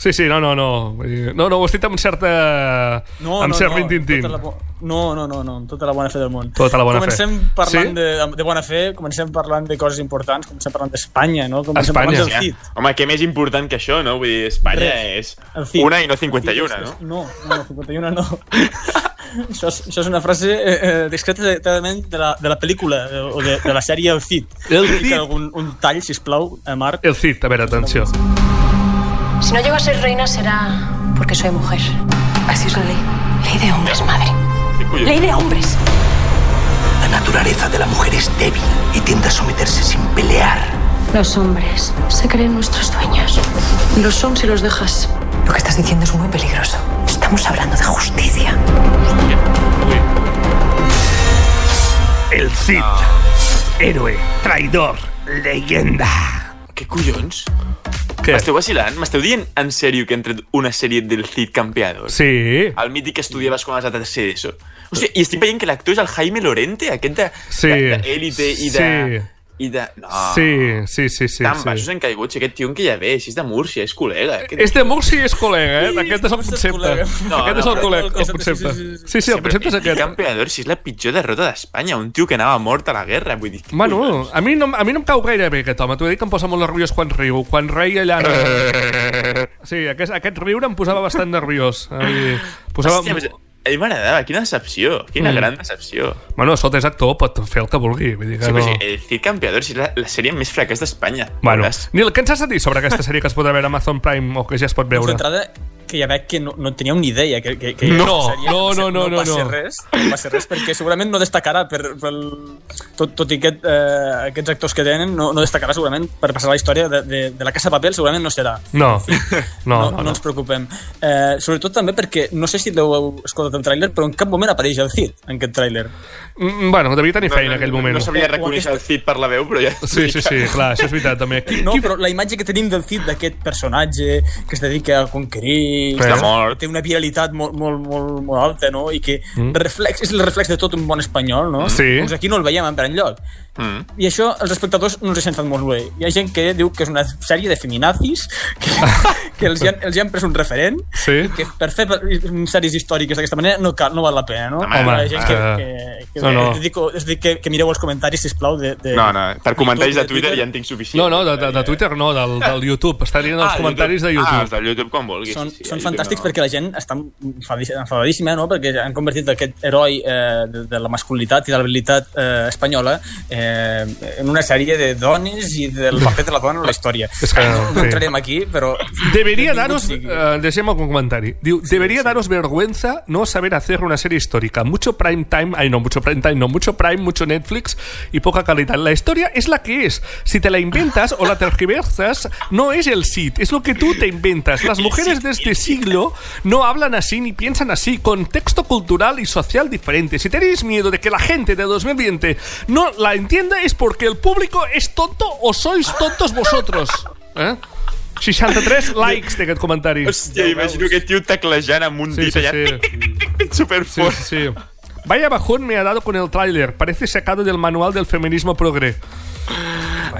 Sí, sí, no, no, no. No, no, ho has dit amb certa... no, amb no, cert no, tota la no, no, no, no, amb tota la bona fe del món. Tota la bona fe. comencem parlant Sí? de, de bona fe, comencem parlant de coses importants, comencem parlant d'Espanya, no? Comencem Espanya. parlant del Ja. CID. Home, què més important que això, no? Vull dir, Espanya Res. és una i no 51, El CID no? és- No, no, no, 51 no. això, és, això és una frase eh, eh, discreta de la, de la pel·lícula eh, o de, de la sèrie El Cid. El Cid. Algun, un tall, sisplau, a Marc. El Cid, a veure, atenció. Si no llego a ser reina será porque soy mujer. Así es la ley. Ley de hombres, madre. Ley de hombres. La naturaleza de la mujer es débil y tiende a someterse sin pelear. Los hombres se creen nuestros dueños. Lo son si los dejas. Lo que estás diciendo es muy peligroso. Estamos hablando de justicia. El Cid. Héroe, traidor, leyenda. Què collons? Què? M'esteu vacilant? M'esteu dient en sèrio que han tret una sèrie del Cid Campeador? Sí. El mític que estudiaves quan vas a tercer d'ESO. O sigui, i estic veient que l'actor és el Jaime Lorente, aquest de, Sí. de, de Élite i de... Sí. I de... No. Sí, sí, sí, sí. Tan sí. baixos han caigut, si aquest tio en què ja ve, si és de Múrcia, és col·lega. Aquest... És de Murci i és col·lega, eh? Aquest és el és concepte. col·lega. No, Aquest és no, el, col·lega, el el concepte, sí, sí, sí. Sí, sí, el concepte és aquest. Campeador, si és la pitjor derrota d'Espanya, un tio que anava mort a la guerra, vull dir... Bueno, collons? a mi, no, a mi no em cau gaire bé aquest home. T'ho he dit que em posa molt nerviós quan riu. Quan reia allà... No... Sí, aquest, aquest riure em posava bastant nerviós. Vull dir, posava... Hòstia, mi m'agradava, quina decepció, quina Mm. gran decepció. Bueno, escolta, és actor, pot fer el que vulgui. Vull dir que Sí, no... sí, el Cid Campeador si és la, la sèrie més fracàs d'Espanya. Bueno. Nil, què ens has de dir sobre aquesta sèrie que es pot veure a Amazon Prime o que ja es pot veure? D'entrada, que ja veig que no, no teníeu ni idea que, que, que No, passaria, no, no, no, no, no, passa no. res, no passa res perquè segurament no destacarà per, per tot, tot i aquest, eh, aquests actors que tenen no, no destacarà segurament per passar la història de, de, de la Casa de Papel segurament no serà No, no, no, no. no, no. ens preocupem eh, sobretot també perquè no sé si l'heu escoltat el tràiler però en cap moment apareix el Cid en aquest tràiler Mm, Bueno, devia tenir feina en aquell moment. No sabria reconèixer aquesta- el Cid per la veu, però ja... Sí, sí, sí, clar, això és veritat, també. Qui, No, qui... però la imatge que tenim del Cid, d'aquest personatge que es dedica a conquerir, Està que mort. té una viralitat molt, molt, molt, molt alta, no? I que reflex, és el reflex de tot un bon espanyol, no? Mm. Sí. Doncs aquí no el veiem per enlloc. Mm. I això els espectadors no els senten molt bé. Hi ha gent que diu que és una sèrie de feminazis, que, que els, hi han, els hi han pres un referent, Sí. i que per fer sèries històriques d'aquesta manera no, cal, no val la pena, no? Home, Hi ha gent que, eh, que, que, no, no. dic, us dic que, que mireu els comentaris, sisplau, de, de, No, no, per comentaris de YouTube, Twitter ja en tinc suficient. No, no, de, de, de Twitter no, del, del YouTube. Està dient els Ah, comentaris de Ah, YouTube. els del YouTube, com vulguis. són, sí, sí, són YouTube fantàstics no. perquè la gent està enfadadíssima, no? perquè han convertit aquest heroi eh, de, de la masculinitat i de la habilitat eh, espanyola eh, en una sèrie de dones i del paper de la dona en la història. És que, no, no sí. entrarem aquí, però... Debería daros, eh, deixem algun comentari. Diu, debería daros vergüenza no saber hacer una serie histórica. Mucho prime time, ay no, mucho prime time, no, mucho prime, mucho Netflix y poca calidad. La historia es la que es. Si te la inventas o la tergiversas, no es el Cid, es lo que tú te inventas. Las mujeres de este siglo no hablan así ni piensan así. Contexto cultural y social diferente. Si tenéis miedo de que la gente de 2020 no la entienda es porque el público es tonto o sois tontos vosotros. Eh? 63 likes d'aquest comentari. Hòstia, imagino aquest tio teclejant amb un Sí, dit sí, allà sí. super Sí, sí, sí. Vaya bajón me ha dado con el tráiler. Parece sacado del manual del feminismo progre.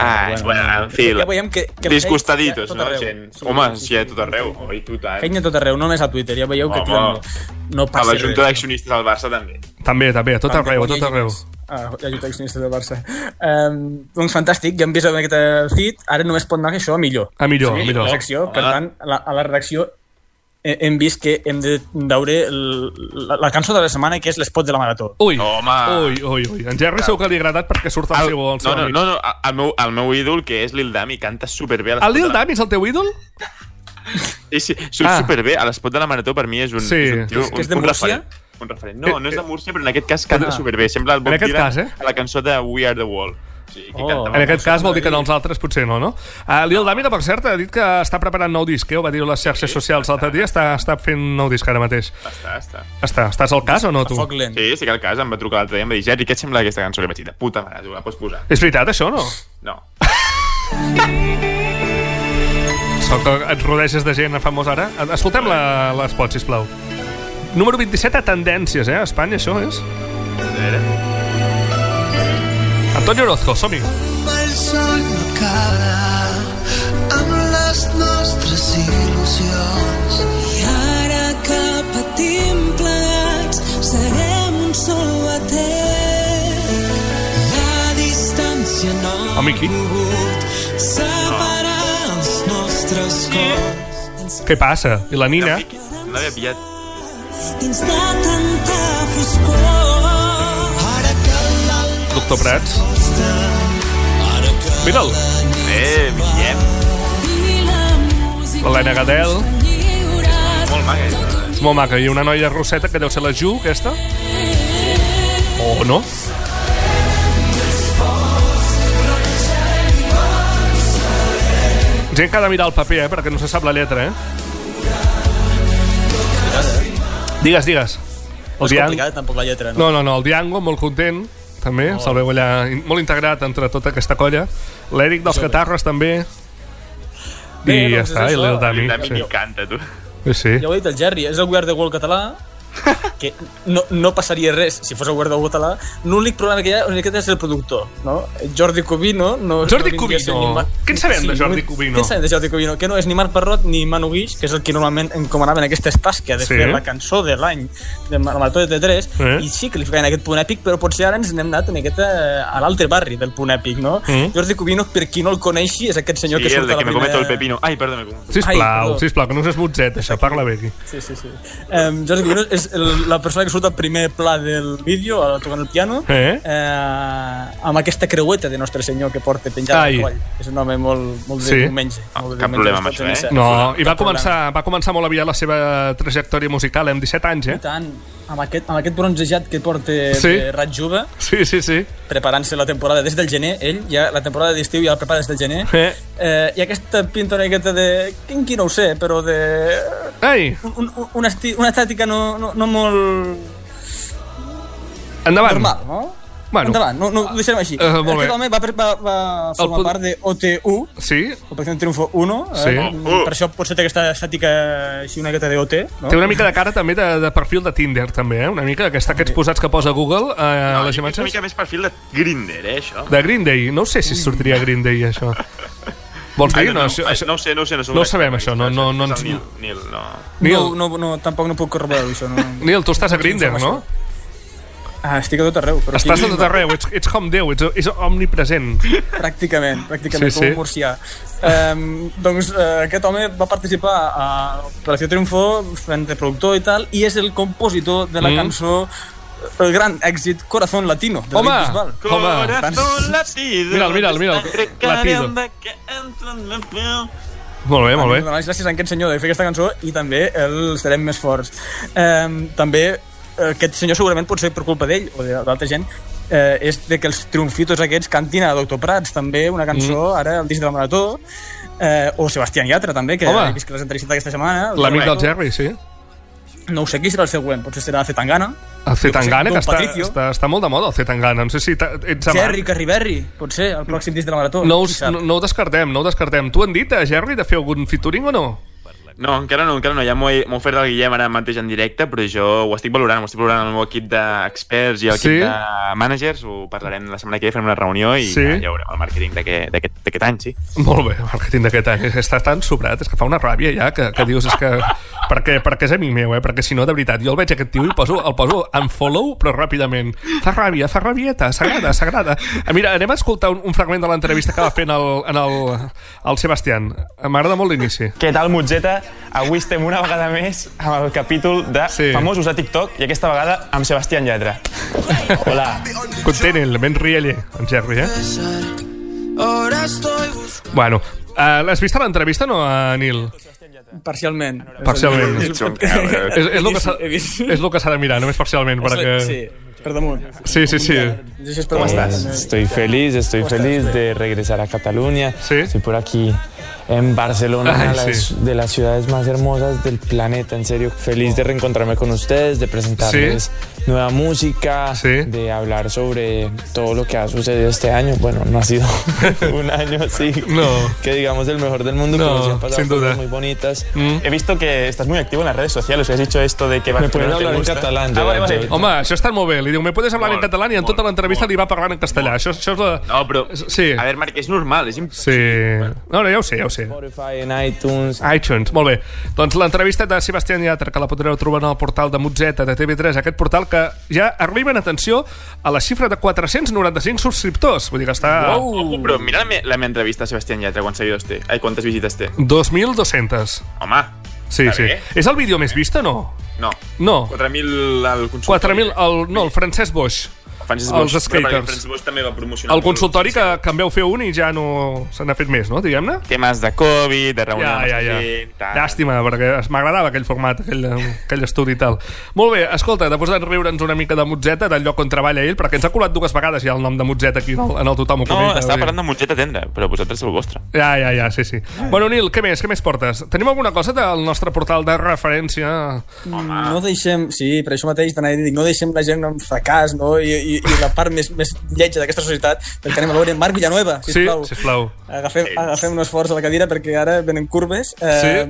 Ah, bueno, en fi, Ja veiem que, que disgustaditos, no, hi ha gent? Home, sí, sí, a sí, tot arreu. Oi, tu tant. Feina a tot arreu, no només a Twitter, ja veieu que Home. també no A passa la Junta d'Accionistes del Barça també. També, també, a tot També arreu, a hi tot arreu. Ah, la Junta d'Accionistes del Barça. Um, doncs fantàstic, ja hem vist aquest Cid, ara només pot anar això a millor. A millor, Sí, millor. La secció, per tant, a la, a la redacció hem vist que hem de veure el, la, la cançó de la setmana, que és l'espot de la marató. Ui, Home. ui, ui, ui. En Jerry segur que li ha agradat perquè surt el El, seu, el no, seu no, amic. no, no, el meu, el meu ídol, que és Lil Dami, canta superbé El Lil de la- Dami és el teu ídol? Sí, sí, surt Ah. superbé. A l'espot de la Marató per mi és un, Sí. és un, tio, És que un, és de un Múrcia? referent. Un referent. No, no és de Múrcia, però en aquest cas canta Ah. superbé. Sembla el Bob Dylan cas, eh? a la cançó de We Are The Wall. Sí, que Oh. En aquest cas vol dir que en els altres potser no, no? Uh, Lil Dami, que per cert, ha dit que està preparant nou disc, eh? Ho va dir a les xarxes socials l'altre dia, està, està fent nou disc ara mateix. Està, està. Està, estàs al cas o no, A tu? foc lent. Sí, sí que el cas em va trucar l'altre dia i em va dir, Jerry, què et sembla aquesta cançó? I vaig dir, de puta mare, tu la pots posar. És veritat, això, no? No. Sóc que et rodeges de gent famós ara. Escoltem la- l'espot, sisplau. Número 27 a Tendències, eh? A Espanya, això és. A veure. Antonio Orozco, som-hi. el sol no caurà amb les nostres il·lusions. I ara que patim plegats serem un sol batec. La distància no ha pogut separar els nostres cors. Què passa? I la Nina? No l'havia pillat. dins de tanta foscor. Doctor Prats? Mira'l. Eh, Guillem. L'Helena Gadel. lliures Molt maca, aquesta. És molt maca. I una noia rosseta que deu ser la Ju, aquesta. O no? Gent que ha de mirar el paper, eh? Perquè no se sap la lletra, eh? Digues, digues. No El és Diang... complicat, tampoc la lletra, no? No, no, no, el Diango, molt content, també, oh. se'l veu allà molt integrat entre tota aquesta colla. L'Eric dels Catarres, també. I Bé, ja doncs és està, i això. el Dami. Lil Dami Sí. m'encanta, tu. Sí, sí. Ja ho ha dit el Jerry, és el govern de World català que no, no passaria res si fos el govern de World català. L'únic problema que hi ha és que és el productor, no? Jordi Cubino... No, Jordi no ni Mar- Què en sabem de Jordi no- Cubino? Què en sabem de Jordi Cubino? Que no és ni Marc Parrot ni Manu Guix, que és el que normalment encomanaven aquestes tasques de Sí. fer la cançó de l'any de Marató de T3 Eh? i sí que li ficaven aquest punt èpic, però potser ara ens n'hem anat en aquest, eh, a l'altre barri del punt èpic, no? Mm. Jordi Cubino, per qui no el coneixi, és aquest senyor Sí, que el surt de a la que me primera... cometo el pepino. Ai, perdó, me cometo. Ai, Sisplau, perdó. sisplau, que no us esmutzet, això, parla bé aquí. Sí, sí, sí. Um, Jordi Cubino és és el, la persona que surt al primer pla del vídeo, a- tocant el piano, Eh? eh, amb aquesta creueta de Nostre Senyor que porta penjada Ai. al coll. És un home molt, molt de Sí. diumenge. molt de cap diumenge, problema amb això, a eh? No, i va començar, va començar molt aviat la seva trajectòria musical, amb 17 anys, I eh? tant, amb aquest, amb aquest bronzejat que porta Sí. de Rat Jove, Sí, sí, sí. preparant-se la temporada des del gener, ell, ja la temporada d'estiu ja la prepara des del gener, Eh. eh, i aquesta pinta una miqueta de... Quin qui no ho sé, però de... Ei, Un, un, una, esti, una estètica no, no, no molt endavant. normal, no? Bueno. Endavant, no, no ho deixem així. Eh, molt bé. Aquest home va, va, va formar pod- part de OT1, Sí, Operación Triunfo 1, Sí. eh? per això potser té aquesta estètica així una miqueta de OT, no? té una mica de cara també de, de perfil de Tinder, també, eh? Una mica aquesta, aquests posats que posa Google eh, a les és una imatges. mica més perfil de Grindr, eh, això. De Green Day. No sé si sortiria Green Day, això. Vols dir? Ai, No, no, això, ai, això... no ho sé, no ho sé. No, No ho sabem, això, no- no- no Nil, Nil, no. Nil. No, no, no, tampoc no puc corroborar això. No. Nil, tu estàs a Grindr, no? Ah, estic a tot arreu. Però Estàs a tot arreu, ets, ets com Déu, ets, ets omnipresent. Pràcticament, pràcticament, Sí, sí, sí. com un murcià. Um, doncs uh, aquest home va participar a Operació Triunfo fent de productor i tal, i és el compositor de la Mm. cançó el gran èxit Corazón Latino, de Home! Bisbal. Home. Corazón latido. Mira'l, mira'l, mira'l, latido. Molt bé, molt bé. Donar les gràcies a aquest senyor de fer aquesta cançó i també els serem més forts. Um, també eh, aquest senyor segurament pot ser per culpa d'ell o d'altra gent eh, és de que els triomfitos aquests cantin a Doctor Prats també una cançó, mm. ara el disc de la Marató eh, o Sebastián Yatra també que, Home. que l'has entrevistat aquesta setmana L'amic del. Jerry, sí. no ho sé qui serà el següent, potser serà Zetangana El Zetangana, que està, Patricio. està, està molt de moda, el Zetangana. No sé si ets amant. Jerry Carriberri, potser el pròxim disc de la Marató No, us, no, no ho descartem, no ho descartem. Tu han dit a Jerry de fer algun featuring o no? No, encara no, encara no. Ja m'ho he, ha ofert el Guillem ara mateix en directe, però jo ho estic valorant, ho estic valorant amb el meu equip d'experts i el Sí? equip de managers, ho parlarem la setmana que ve, farem una reunió i Sí? ja, ja veurem el màrqueting d'aquest any, sí. Molt bé, el màrqueting d'aquest any. Està tan sobrat, és que fa una ràbia ja, que, que dius, és que... Perquè, perquè és amic meu, eh? Perquè si no, de veritat, jo el veig aquest tio i poso, el poso en follow, però ràpidament. Fa ràbia, fa rabieta, s'agrada, s'agrada. Eh, Mira, anem a escoltar un, un fragment de l'entrevista que va fer en el, en el, el Sebastián. M'agrada molt l'inici. Què tal, Motzeta? Avui estem una vegada més amb el capítol de Sí. famosos a TikTok i aquesta vegada amb Sebastián Lletra. Hola. Content ell, ben rieller, en Jerry, eh? Bueno, uh, l'has vist a l'entrevista, no, a Nil? parcialment Parcialment. És-. És, el és el que s'ha de mirar, només parcialment, perquè... sí, per damunt Sí, sí, sí. ¿Cómo estás? Estoy feliz, estoy feliz de regresar a Cataluña. Sí. Estoy por aquí en Barcelona, Ay, una de las, sí. de las ciudades más hermosas del planeta. En serio, feliz de reencontrarme con ustedes, de presentarles nueva música, Sí. de hablar sobre todo lo que ha sucedido este año. Bueno, no ha sido un año así, No. que digamos el mejor del mundo, No, pero sí han pasado sin duda. cosas muy bonitas. Mm. He visto que estás muy activo en las redes sociales. Has dicho esto de que Me Barcelona puedes te hablar en catalán, Ah, vale, vale. yo- Home, això està molt bé. Li diu, me puedes hablar en català i en tota molt, l'entrevista li va parlant en castellà. Això, això és la... No, però... Sí. A veure, Marc, és normal, és impossible. Sí. No, no, ja ho sé, ja ho sé. Spotify, en iTunes. iTunes, molt bé. Doncs l'entrevista de Sebastián Yatra, que la podreu trobar en el portal de Motzeta, de TV3, aquest portal que ja arriben, atenció, a la xifra de 495 subscriptors. Vull dir que està... Ojo, però mira la, me la meva entrevista a Sebastián Yatra, quants seguidors té. Ai, quantes visites té. 2.200. Home, Sí, sí. És el vídeo més vist o no? no. No. 4.000 al consultori. 4.000... El, no, el Francesc Boix. Els Boix. Però perquè skaters. Boix també va promocionar. El molt. consultori que, que en veu fer un i ja no se n'ha fet més, no? Diguem-ne? Temes de Covid, de reunió Ja, amb ja, ja. gent... Tal. Llàstima, perquè es- m'agradava aquell format, aquell, aquell estudi i tal. Molt bé, escolta, després de riure'ns una mica de Motzeta, del lloc on treballa ell, perquè ens ha colat dues vegades ja el nom de Motzeta aquí en el, en el Tothom ho No, comenta. estava vull dir. parlant de Motzeta Tendre, però vosaltres el vostre. Ja, ja, ja, sí, sí. Bueno, Nil, què més? Què més portes? Tenim alguna cosa del nostre portal de referència? no deixem, sí, per això mateix t'anava a dir, no deixem la gent en fracàs, no? I, i, i la part més, més lletja d'aquesta societat, perquè anem a veure Marc Villanueva, Sí, sisplau. sisplau. Agafem, agafem un esforç a la cadira perquè ara venen curves. Eh,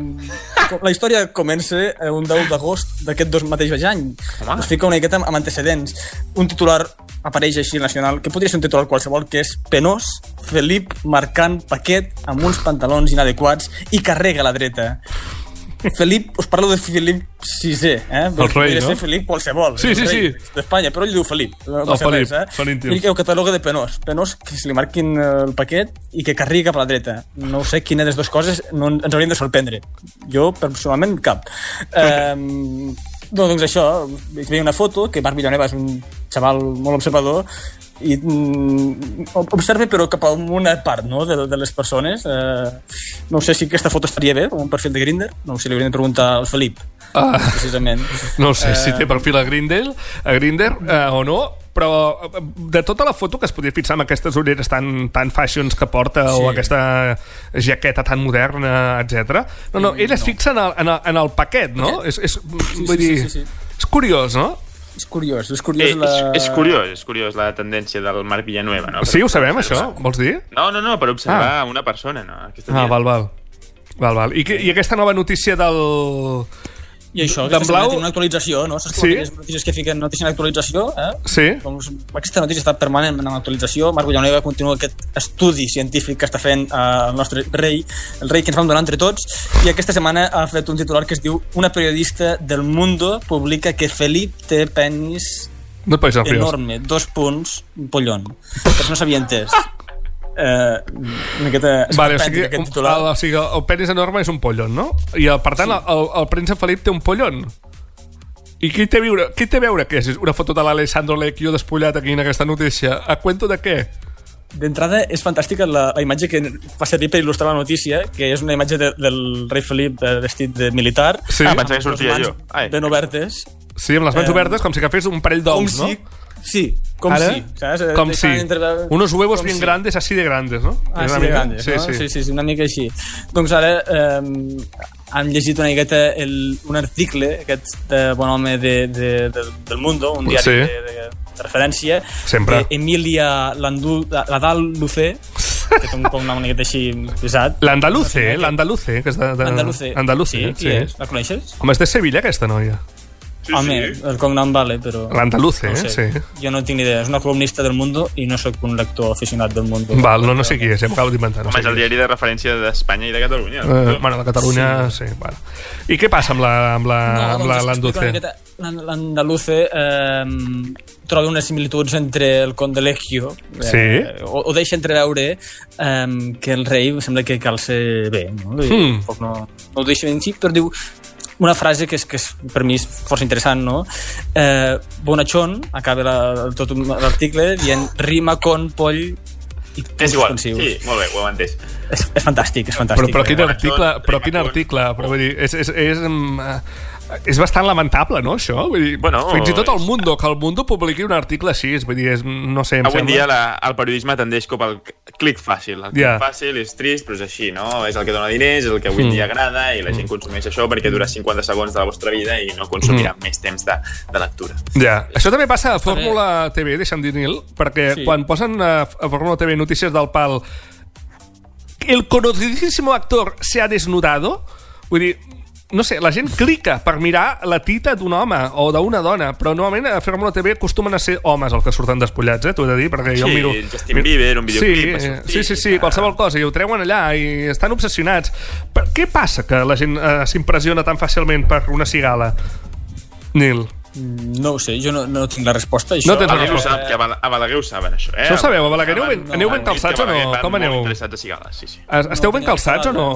com- La història comença eh, un 10 d'agost d'aquest dos mateix any. Home. Us fica una miqueta amb antecedents. Un titular apareix així al Nacional, que podria ser un titular qualsevol, que és penós, Felip marcant paquet amb uns pantalons inadequats i carrega a la dreta. Felip, us parlo de Felip VI, eh? El rei, no? ser Felip qualsevol. Sí, sí, sí. D'Espanya, però ell diu Felip. No El Felip, res, eh? són íntims. Ell que ho cataloga de penós. Penós que se li marquin eh, el paquet i que carregui cap a la dreta. No sé quina de les dues coses no ens haurien de sorprendre. Jo, personalment, cap. Um, No, doncs això, vaig veure una foto que Marc Villanueva és un xaval molt observador i mm, observa però cap a una part no, de, de les persones eh, no sé si aquesta foto estaria bé com un perfil de Grindr, no sé si li hauríem de preguntar al Felip Ah. precisament No sé si Eh, té perfil a Grindr, a Grindr eh, o no, però eh, de tota la foto que es podria fixar amb aquestes ulleres tan, tan fashions que porta Sí. o aquesta jaqueta tan moderna, etc. No, no, ell es fixa en el, en el, en el paquet, no? És, és, vull sí, dir, sí, sí. és curiós, no? És curiós, és Eh, curiós és, la... és curiós, és curiós la tendència del Marc Villanueva, no? Sí, ho sabem, observar- això? Vols dir? No, no, no, per observar una persona, no? Aquesta Ah, val, val. Val, val. I, I aquesta nova notícia del... I això, aquesta setmana Blau... tenim una actualització, no? Saps Sí. aquelles notícies que fiquen notícia en actualització, eh? Sí. Doncs aquesta notícia està permanent en actualització. Marc Villanueva continua aquest estudi científic que està fent eh, el nostre rei, el rei que ens vam donar entre tots, i aquesta setmana ha fet un titular que es diu Una periodista del Mundo publica que Felip té penis No enorme, dos punts, un pollón. Per no s'havia entès. Eh, una miqueta Vale, o sigui, aquest un, titular. el, o sigui, el penis enorme és un pollon, no? I el, per tant, sí. el, el príncep Felip té un pollon. I què té a veure, què té a veure que és una foto de l'Alessandro Lecchio despullat aquí en aquesta notícia? A cuento de què? D'entrada, és fantàstica la, la imatge que fa servir per il·lustrar la notícia, que és una imatge de, del rei Felip eh, vestit de militar, Sí. Ah, pensava que amb les sortia mans jo. Ai. ben obertes. Sí, amb les mans Eh, obertes, com si agafés un parell Com d'ous, si... no? Sí, com Ara? si. Saps? Eh, Com si. deixant entreveure- Unos huevos com bien si. grandes, así de grandes, no? Ah, sí, una de grandes, sí, no? sí. sí, sí, sí, una mica així. Doncs ara eh, han llegit una miqueta el, un article, aquest de bon home de, de, de, del Mundo, un diari Sí. de, de, de referència, Sempre. de Emilia Landú, Ladal Lucé, que té un cognom una miqueta així pesat. L'Andaluce, eh? l'Andaluce, que és de... de... Andaluce. Andaluce, sí, qui sí. és? La coneixes? Com és de Sevilla, aquesta noia? Sí, Home, sí. el cognom vale, però... L'Andaluce, no eh? sé. Sí. Jo no tinc ni idea. És una columnista del Mundo i no sóc un lector aficionat del Mundo. Val, no, no sé qui és, ja m'ho acabo d'inventar. No Home, sé és el diari de referència d'Espanya i de Catalunya. Eh, bueno, de Catalunya, sí. sí bueno. I què passa amb la, amb la, No, amb doncs L'Andaluce eh, troba unes similituds entre el conte Legio eh, Sí. o, o deixa entreveure eh, que el rei sembla que cal ser bé no? I Hmm. no, no ho deixa ben sí, però diu una frase que és, que és per mi és força interessant, no? Eh, Bonachón, acaba la, tot l'article dient rima con poll i És igual, suspensius. sí, molt bé, ho hem entès. És, és fantàstic, és Però, fantàstic. però quin eh? article, però quin article, però vull dir, és, és, és, mm, eh, és bastant lamentable, no, això? Vull dir, Bueno, fins i tot el és- Mundo, que el Mundo publiqui un article així, vull dir, és, no sé, em Avui en sembla... dia la, el periodisme tendeix com al clic fàcil. El clic Ja. fàcil és trist, però és així, no? És el que dona diners, és el que avui en Mm. dia agrada i la gent consumeix això perquè dura 50 segons de la vostra vida i no consumirà Mm. més temps de, de lectura. Ja. Això també passa a Fórmula TV, deixa'm dir, Nil, perquè Sí. quan posen a, a Fórmula TV notícies del pal el conocidísimo actor se ha desnudado, vull dir, no sé, la gent clica per mirar la tita d'un home o d'una dona, però normalment a Fórmula TV acostumen a ser homes els que surten despullats, eh? T'ho he de dir, perquè jo Sí, miro... Justin Bieber, un videoclip, Sí, sortir, sí, sí, sí, ah. qualsevol cosa, i ho treuen allà i estan obsessionats. Per què passa que la gent eh, s'impressiona tan fàcilment per una cigala? Nil. No ho sé, jo no, no tinc la resposta. Això, No tens la resposta. sap, que a a Balaguer ho saben, això, eh? Això ho sabeu, a Balaguer aneu ben- aneu ben calçats que o no? Com aneu? Interessats cigales, sí, sí. Es- Esteu ben calçats o no?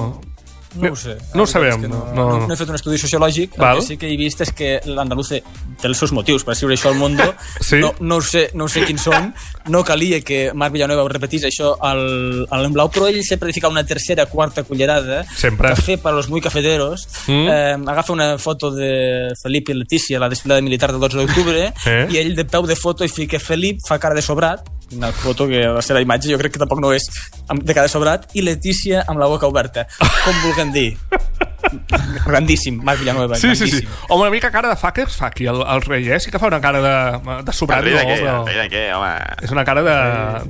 No ho sé. No ho sabem, no- No, no. no, he fet un estudi sociològic. Val. El que sí que he vist és que l'andaluce té els seus motius per escriure això al Mundo. Sí? No, no, sé, no sé quins són. No calia que Marc Villanueva ho repetís això al, al Blau, però ell sempre fica una tercera, quarta cullerada. Sempre. Café para los muy cafeteros. Mm. Eh, agafa una foto de Felip i Letícia a la desfilada militar del 12 d'octubre Eh? i ell de peu de foto hi fica Felip fa cara de sobrat una foto que va ser la imatge jo crec que tampoc no és de cara de sobrat i Letícia amb la boca oberta com vulguem dir grandíssim, Marc Villanueva Sí, sí, sí. grandíssim. Home, una mica cara de fuckers fa aquí el, el rei, eh? Sí que fa una cara de, de sobrat, El rei de no, què? però... De què, home? És una cara de...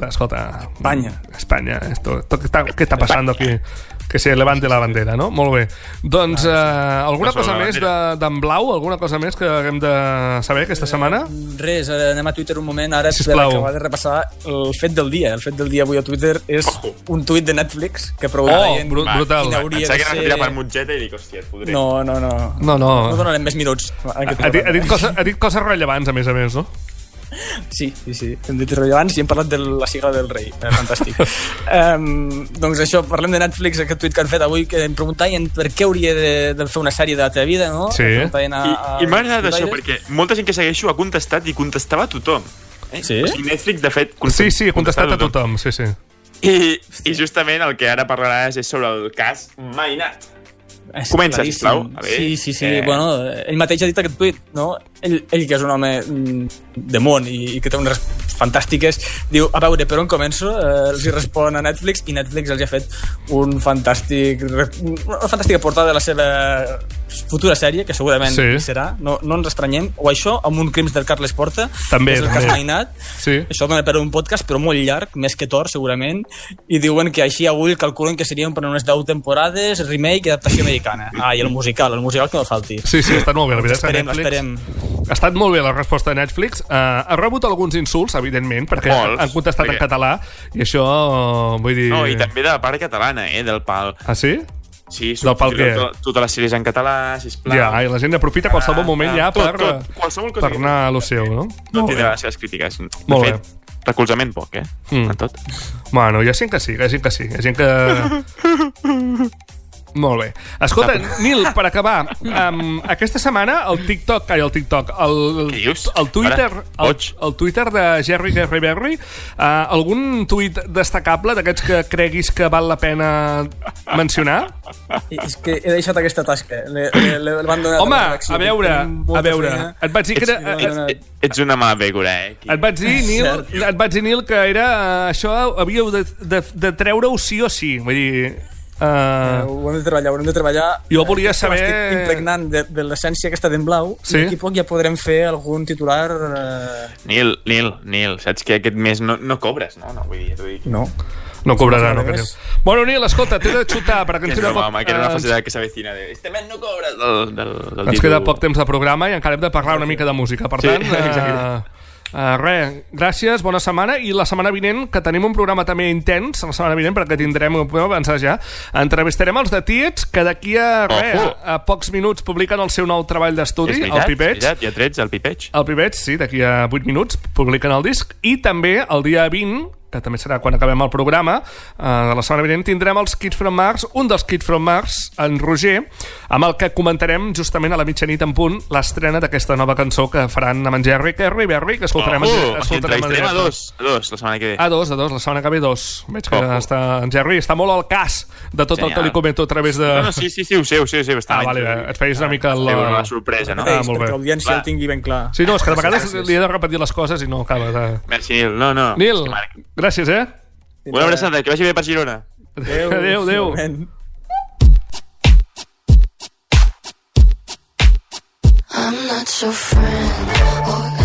de escolta... Espanya. Espanya. Esto, esto, ¿qué, está, ¿Qué está pasando aquí? Que se levante la bandera, no? Molt bé. Doncs, eh, alguna cosa més de- d'en Blau? Alguna cosa més que haguem de saber aquesta setmana? Res, anem a Twitter un moment ara per acabar de repassar el fet del dia. El fet del dia avui a Twitter és un tuit de Netflix que Oh, preguntaven bru- brutal. quina hauria Pensava de que era tirar per ser... Mutgeta i dic, hòstia, et podré. No, no, no. No, no. No donarem més minuts. Ha, ha, dit, ha, dit coses, ha dit coses rellevants, a més a més, no? Sí, sí, sí. Hem dit rellevants i hem parlat de la sigla del rei. Eh, fantàstic. um, doncs això, parlem de Netflix, aquest tuit que han fet avui, que em preguntaven per què hauria de, de fer una sèrie de la teva vida, no? Sí. Preguntaven A, I, a, i m'ha agradat això, perquè molta gent que segueixo ha contestat i contestava a tothom. Eh? Sí? O sigui, Netflix, de fet, Sí, sí, he contestat a tothom, sí, sí. I, I justament el que ara parlaràs és sobre el cas Mainat. És Comença, claríssim. sisplau. A veure. Sí, sí, sí. Eh... Bueno, ell mateix ha dit aquest tuit, no? Ell, ell que és un home mm, de món i, i que té unes fantàstiques, diu, a veure, per on començo? Eh, els hi respon a Netflix i Netflix els ha fet un fantàstic, una fantàstica portada de la seva futura sèrie, que segurament Sí. serà, no, no ens estranyem, o això, amb un crims del Carles Porta, També, que és el també. cas Mainat, Sí. això dona per un podcast, però molt llarg, més que Thor, segurament, i diuen que així avui calculen que serien per unes 10 temporades, remake i adaptació americana. Ah, i el musical, el musical que no falti. Sí, sí, estat molt bé, la veritat. Netflix- l'esperem. Ha estat molt bé la resposta de Netflix. Uh, ha rebut alguns insults, evidentment, perquè Molts, han contestat en perquè- català, i això, uh, vull dir... No, i també de la part catalana, eh, del pal. Ah, sí? Sí, Del pal què? tot- Totes les sèries en català, sisplau. Ja, i la gent aprofita qualsevol Ah, moment ah, ja tot, per, tot, qualsevol cosa per que- anar a lo seu, no? No tindrà bé. les seves crítiques. De Molt fet, recolzament poc, eh? Mm. En tot. Bueno, hi ha gent que sí, hi ha gent que sí. Hi ha gent que... Molt bé. Escolta, Nil, per acabar, um, aquesta setmana el TikTok, ai, el TikTok, el, el Twitter, el, el Twitter de Jerry Gary Berry, uh, algun tuit destacable d'aquests que creguis que val la pena mencionar? I És que he deixat aquesta tasca. Le, le, le, van donar Home, a veure, a veure, feina. et vaig dir que era... Ets- ets- una mala pècora, eh? Aquí. Et vaig dir, Nil, et vaig dir, Nil, que era eh, això havíeu de, de, de treure-ho sí o sí. Vull dir... Eh, Uh, ho hem de treballar, ho hem de treballar. Jo volia Eh, saber- Estic impregnant de, de l'essència aquesta d'en blau Sí. i d'aquí a poc ja podrem fer algun titular... Eh... Nil, Nil, Nil, saps que aquest mes no, no cobres, no? No, vull dir, t'ho dic. No. no cobrarà, no. Diu. Bueno, Nil, escolta, t'he de xutar, perquè Que ens queda poc... home, que era una eh, facilitat que s'avecina de... Este mes no cobres del, del, del Ens títol. queda poc temps de programa i encara hem de parlar una mica de música. Per Sí, tant, exacte. Uh, res, gràcies, bona setmana. I la setmana vinent, que tenim un programa també intens, la setmana vinent, perquè tindrem, ho podem avançar ja, entrevistarem els de Tietz, que d'aquí a, res, Ojo. a, a pocs minuts publiquen el seu nou treball d'estudi, el Pipeig. veritat, ha trets al Pipeig. El Pipeig, sí, d'aquí a 8 minuts publiquen el disc. I també el dia 20, que també serà quan acabem el programa, eh, de la setmana vinent, tindrem els Kids from Mars, un dels Kids from Mars, en Roger, amb el que comentarem justament a la mitjanit en punt l'estrena d'aquesta nova cançó que faran amb en Jerry Kerry Berry, que escoltarem, oh, en, o sigui, escoltarem en a dos, a dos la setmana que ve. A dos, a dos, la setmana que ve dos. Veig que Ojo. està, en Jerry està molt al cas de tot el que Genial. li comento a través de... No, no, sí, sí, sí, ho sé, ho sé, ho sé. Ah, vale, bé, et feies una mica la... La, la sorpresa, no? Ah, molt bé. perquè l'audiència el tingui ben clar. Sí, no, és que de vegades li he de repetir les coses i no acaba de... Merci, Nil. No, no. Nil, gràcies, eh? Una abraçada, que vagi bé per Girona. Adéu. Adéu, adéu. I'm not your friend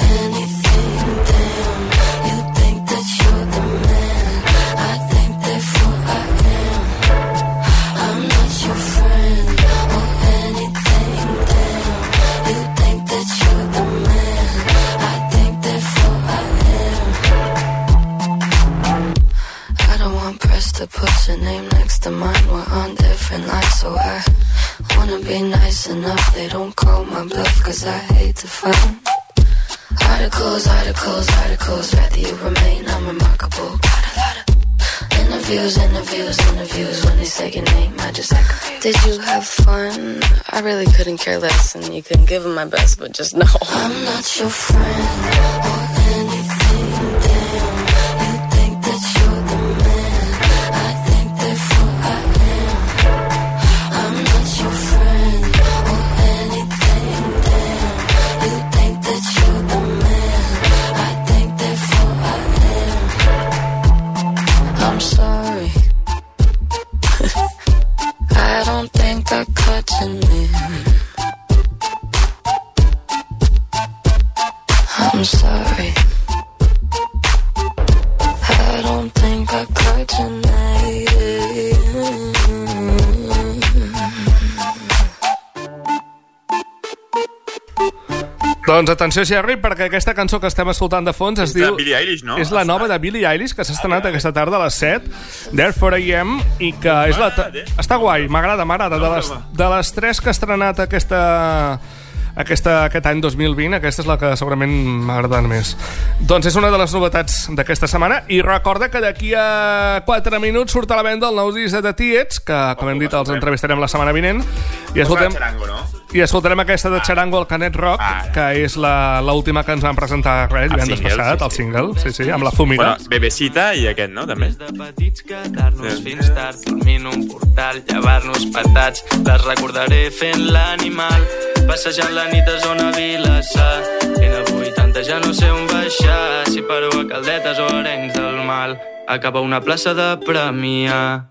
to put your name next to mine. We're on different lines, so I wanna be nice enough. They don't call my bluff, cause I hate to fight. Articles, articles, articles, rather you remain unremarkable. Got a lot of interviews, interviews, interviews. When they say your name, I just act confused. Did you have fun? I really couldn't care less, and you couldn't give it my best, but just know I'm not your friend Doncs atenció, Jerry, perquè aquesta cançó que estem escoltant de fons es És de diu... Billie Eilish, no? És la nova de Billie Eilish, que s'ha estrenat aquesta tarda a les 7, Therefore I Am, i que és la... Està guai, m'agrada, m'agrada. De, les, de les tres que ha estrenat aquesta, aquesta, aquest any 2020, aquesta és la que segurament m'ha agradat més. Doncs és una de les novetats d'aquesta setmana i recorda que d'aquí a 4 minuts surt a la venda el nou disc de The Tietz, que, com hem dit, els entrevistarem la setmana vinent. I escoltem, Charango, no? I escoltarem aquesta de Charango al Canet Rock, que és la- l'última que ens van presentar res, El divendres single, passat, sí, el single, sí, sí, amb la Fumina. Bueno, Bebecita i aquest, no? També. Quedar-nos fins tard, dormint un portal, llevar-nos patats. Les recordaré fent l'animal, passejant la nit a zona Vilassar. En avui tanta ja no sé on baixar, si paro a Caldetes o Arenys del Mal. Acaba una plaça de Premià.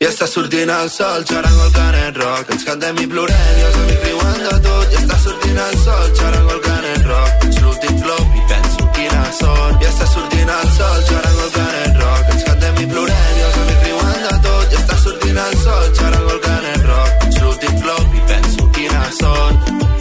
I està sortint el sol, xarango el canet rock. Ens cantem i plorem i els amics riuen de tot. I està sortint el sol, xarango el canet rock. Ets l'últim flop i penso quina sort. I està sortint el sol, xarango el canet rock. Ens cantem i plorem i els amics riuen de tot. I està sortint el sol, xarango el canet rock. Ets l'últim flop i penso quina sort.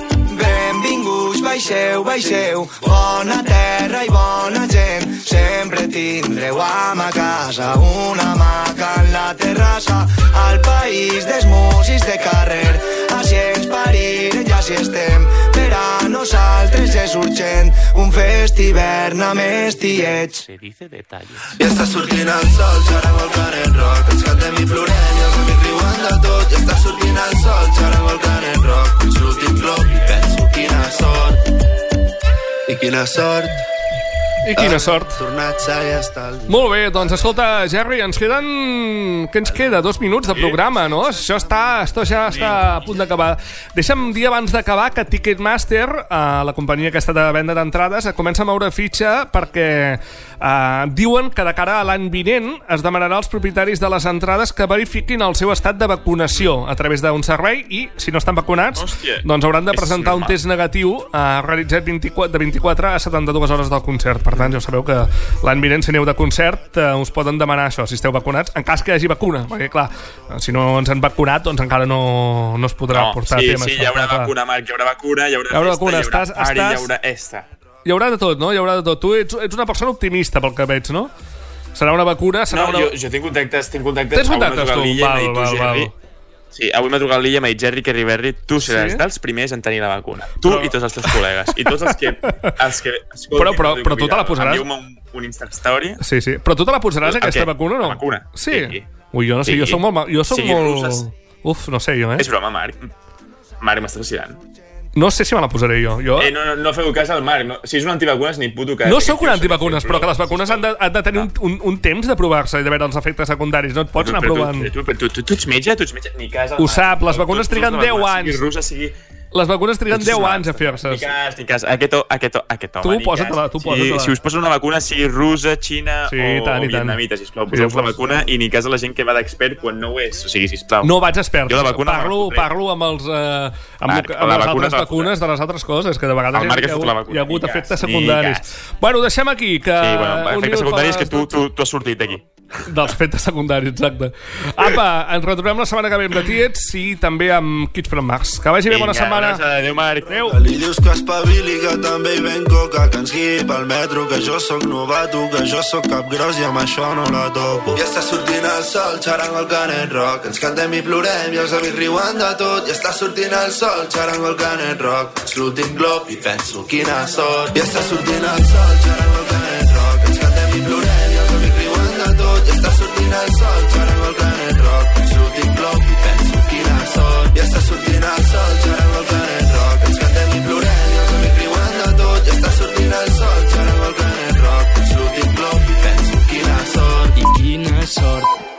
Baixeu, baixeu, bona terra i bona gent. Sempre tindreu a ma casa una maca en la terrassa. Al país dels músics de carrer, així ens parirem i així estem. Per a nosaltres és urgent un fest hivern amb estiets. Se dice detalles. I està sortint el sol, xarango el canet rock. Ens cantem i plorem i els amics riuen de tot. I està sortint el sol, xarango el canet rock. Ets l'últim flop i penso quina sort. I quina sort. I quina sort. Està. Molt bé, doncs escolta, Jerry, ens queden... Què ens queda? Dos minuts de programa, no? Això està, esto ja està a punt d'acabar. Deixa'm dir abans d'acabar que Ticketmaster, eh, la companyia aquesta de venda d'entrades, comença a moure fitxa perquè eh, diuen que de cara a l'any vinent es demanarà als propietaris de les entrades que verifiquin el seu estat de vacunació a través d'un servei i, si no estan vacunats, Hòstia. doncs hauran de presentar un test negatiu eh, realitzat 24, de 24 a 72 hores del concert. Per tant, ja sabeu que l'any vinent, si aneu de concert, eh, us poden demanar això, si esteu vacunats, en cas que hi hagi vacuna. Perquè, clar, eh, si no ens han vacunat, doncs encara no, no es podrà No, portar sí, a tema sí, això. hi haurà clar, vacuna, Marc, hi haurà vacuna, hi haurà, Hi haurà festa, vacuna, hi haurà estàs- party, estàs- hi haurà esta. Hi haurà de tot, no? Hi haurà de tot. Tu ets, ets una persona optimista, pel que veig, no? Serà una vacuna, serà No, una... jo, jo tinc contactes, tinc contactes. Tens contactes, tu? Val, val, val. Sí, avui m'ha trucat l'Illa i m'ha dit, Jerry, que Riverri, tu seràs Sí? dels primers en tenir la vacuna. Tu i tots els teus col·legues. I tots els que... Els que escoltin, Però- però- però tu te la posaràs? Envieu-me un, un Insta-story. Sí, sí. Però tu te la posaràs, El aquesta vacuna, o no? La vacuna. Sí. Sí. Ui, jo no sé, Sí. jo soc molt... Jo soc Sí, molt... Uf, no sé jo, eh? És broma, Marc. Marc, m'estàs vacil·lant. No sé si me la posaré jo. jo... Eh, no, no, no feu cas al Marc. No, si és un antivacunes, ni puto cas. No sóc un antivacunes, però que les vacunes han de, han de tenir un, un, un temps de provar-se i de veure els efectes secundaris. No et pots anar provant... Tu, tu, tu, tu, tu ets metge, tu ets metge, ni cas al Ho sap, les vacunes triguen ets de 10 vacuna, anys. Sigui russa, sigui... Les vacunes triguen Tots 10 són anys a Ni fer-se. cas, ni cas. Aquest, aquest, aquest home, Tu ni posa-te-la, tu Si- posa-te-la. Si us posa una vacuna, sigui russa, xina Sí, o, tant, o vietnamita, sisplau. Sí, Poseu-vos la vacuna i ni cas a la gent que va d'expert quan no ho és. O sigui, sisplau. No vaig expert. Jo la vacuna parlo, parlo amb, els, eh, amb, Marc, amb les vacuna altres vacunes de les altres coses, que de vegades hi, ha, la vacuna, hi ha hagut ni efectes ni secundaris. Bueno, deixem aquí, que... Sí, bueno, efectes secundaris que tu, tu, tu has sortit d'aquí. Dels efectes secundaris, exacte. Apa, ens retrobem la setmana que ve amb The Tietz i també amb Kids from Mars. Que vagi bé, bona Vinga, setmana. Adéu, Marc. Adéu. Li dius que espavili, que també hi ven coca, que ens guiï pel metro, que jo sóc novato, que jo sóc cap gros i amb això no la topo. I està sortint el sol, xarango el canet rock, ens cantem i plorem i els amics riuen de tot. I està sortint el sol, xarango el canet rock, ets l'últim glob i penso quina sort. I està sortint el sol, xarango el canet rock, gira el sol, xerrem el planet rock, surt inclòs i penso quina sort. Ja està sortint el sol, xerrem el planet rock, ens cantem i plorem i els amics riuen de tot. Ja està sortint el sol, xerrem el planet rock, surt inclòs i penso quina sort. I quina sort.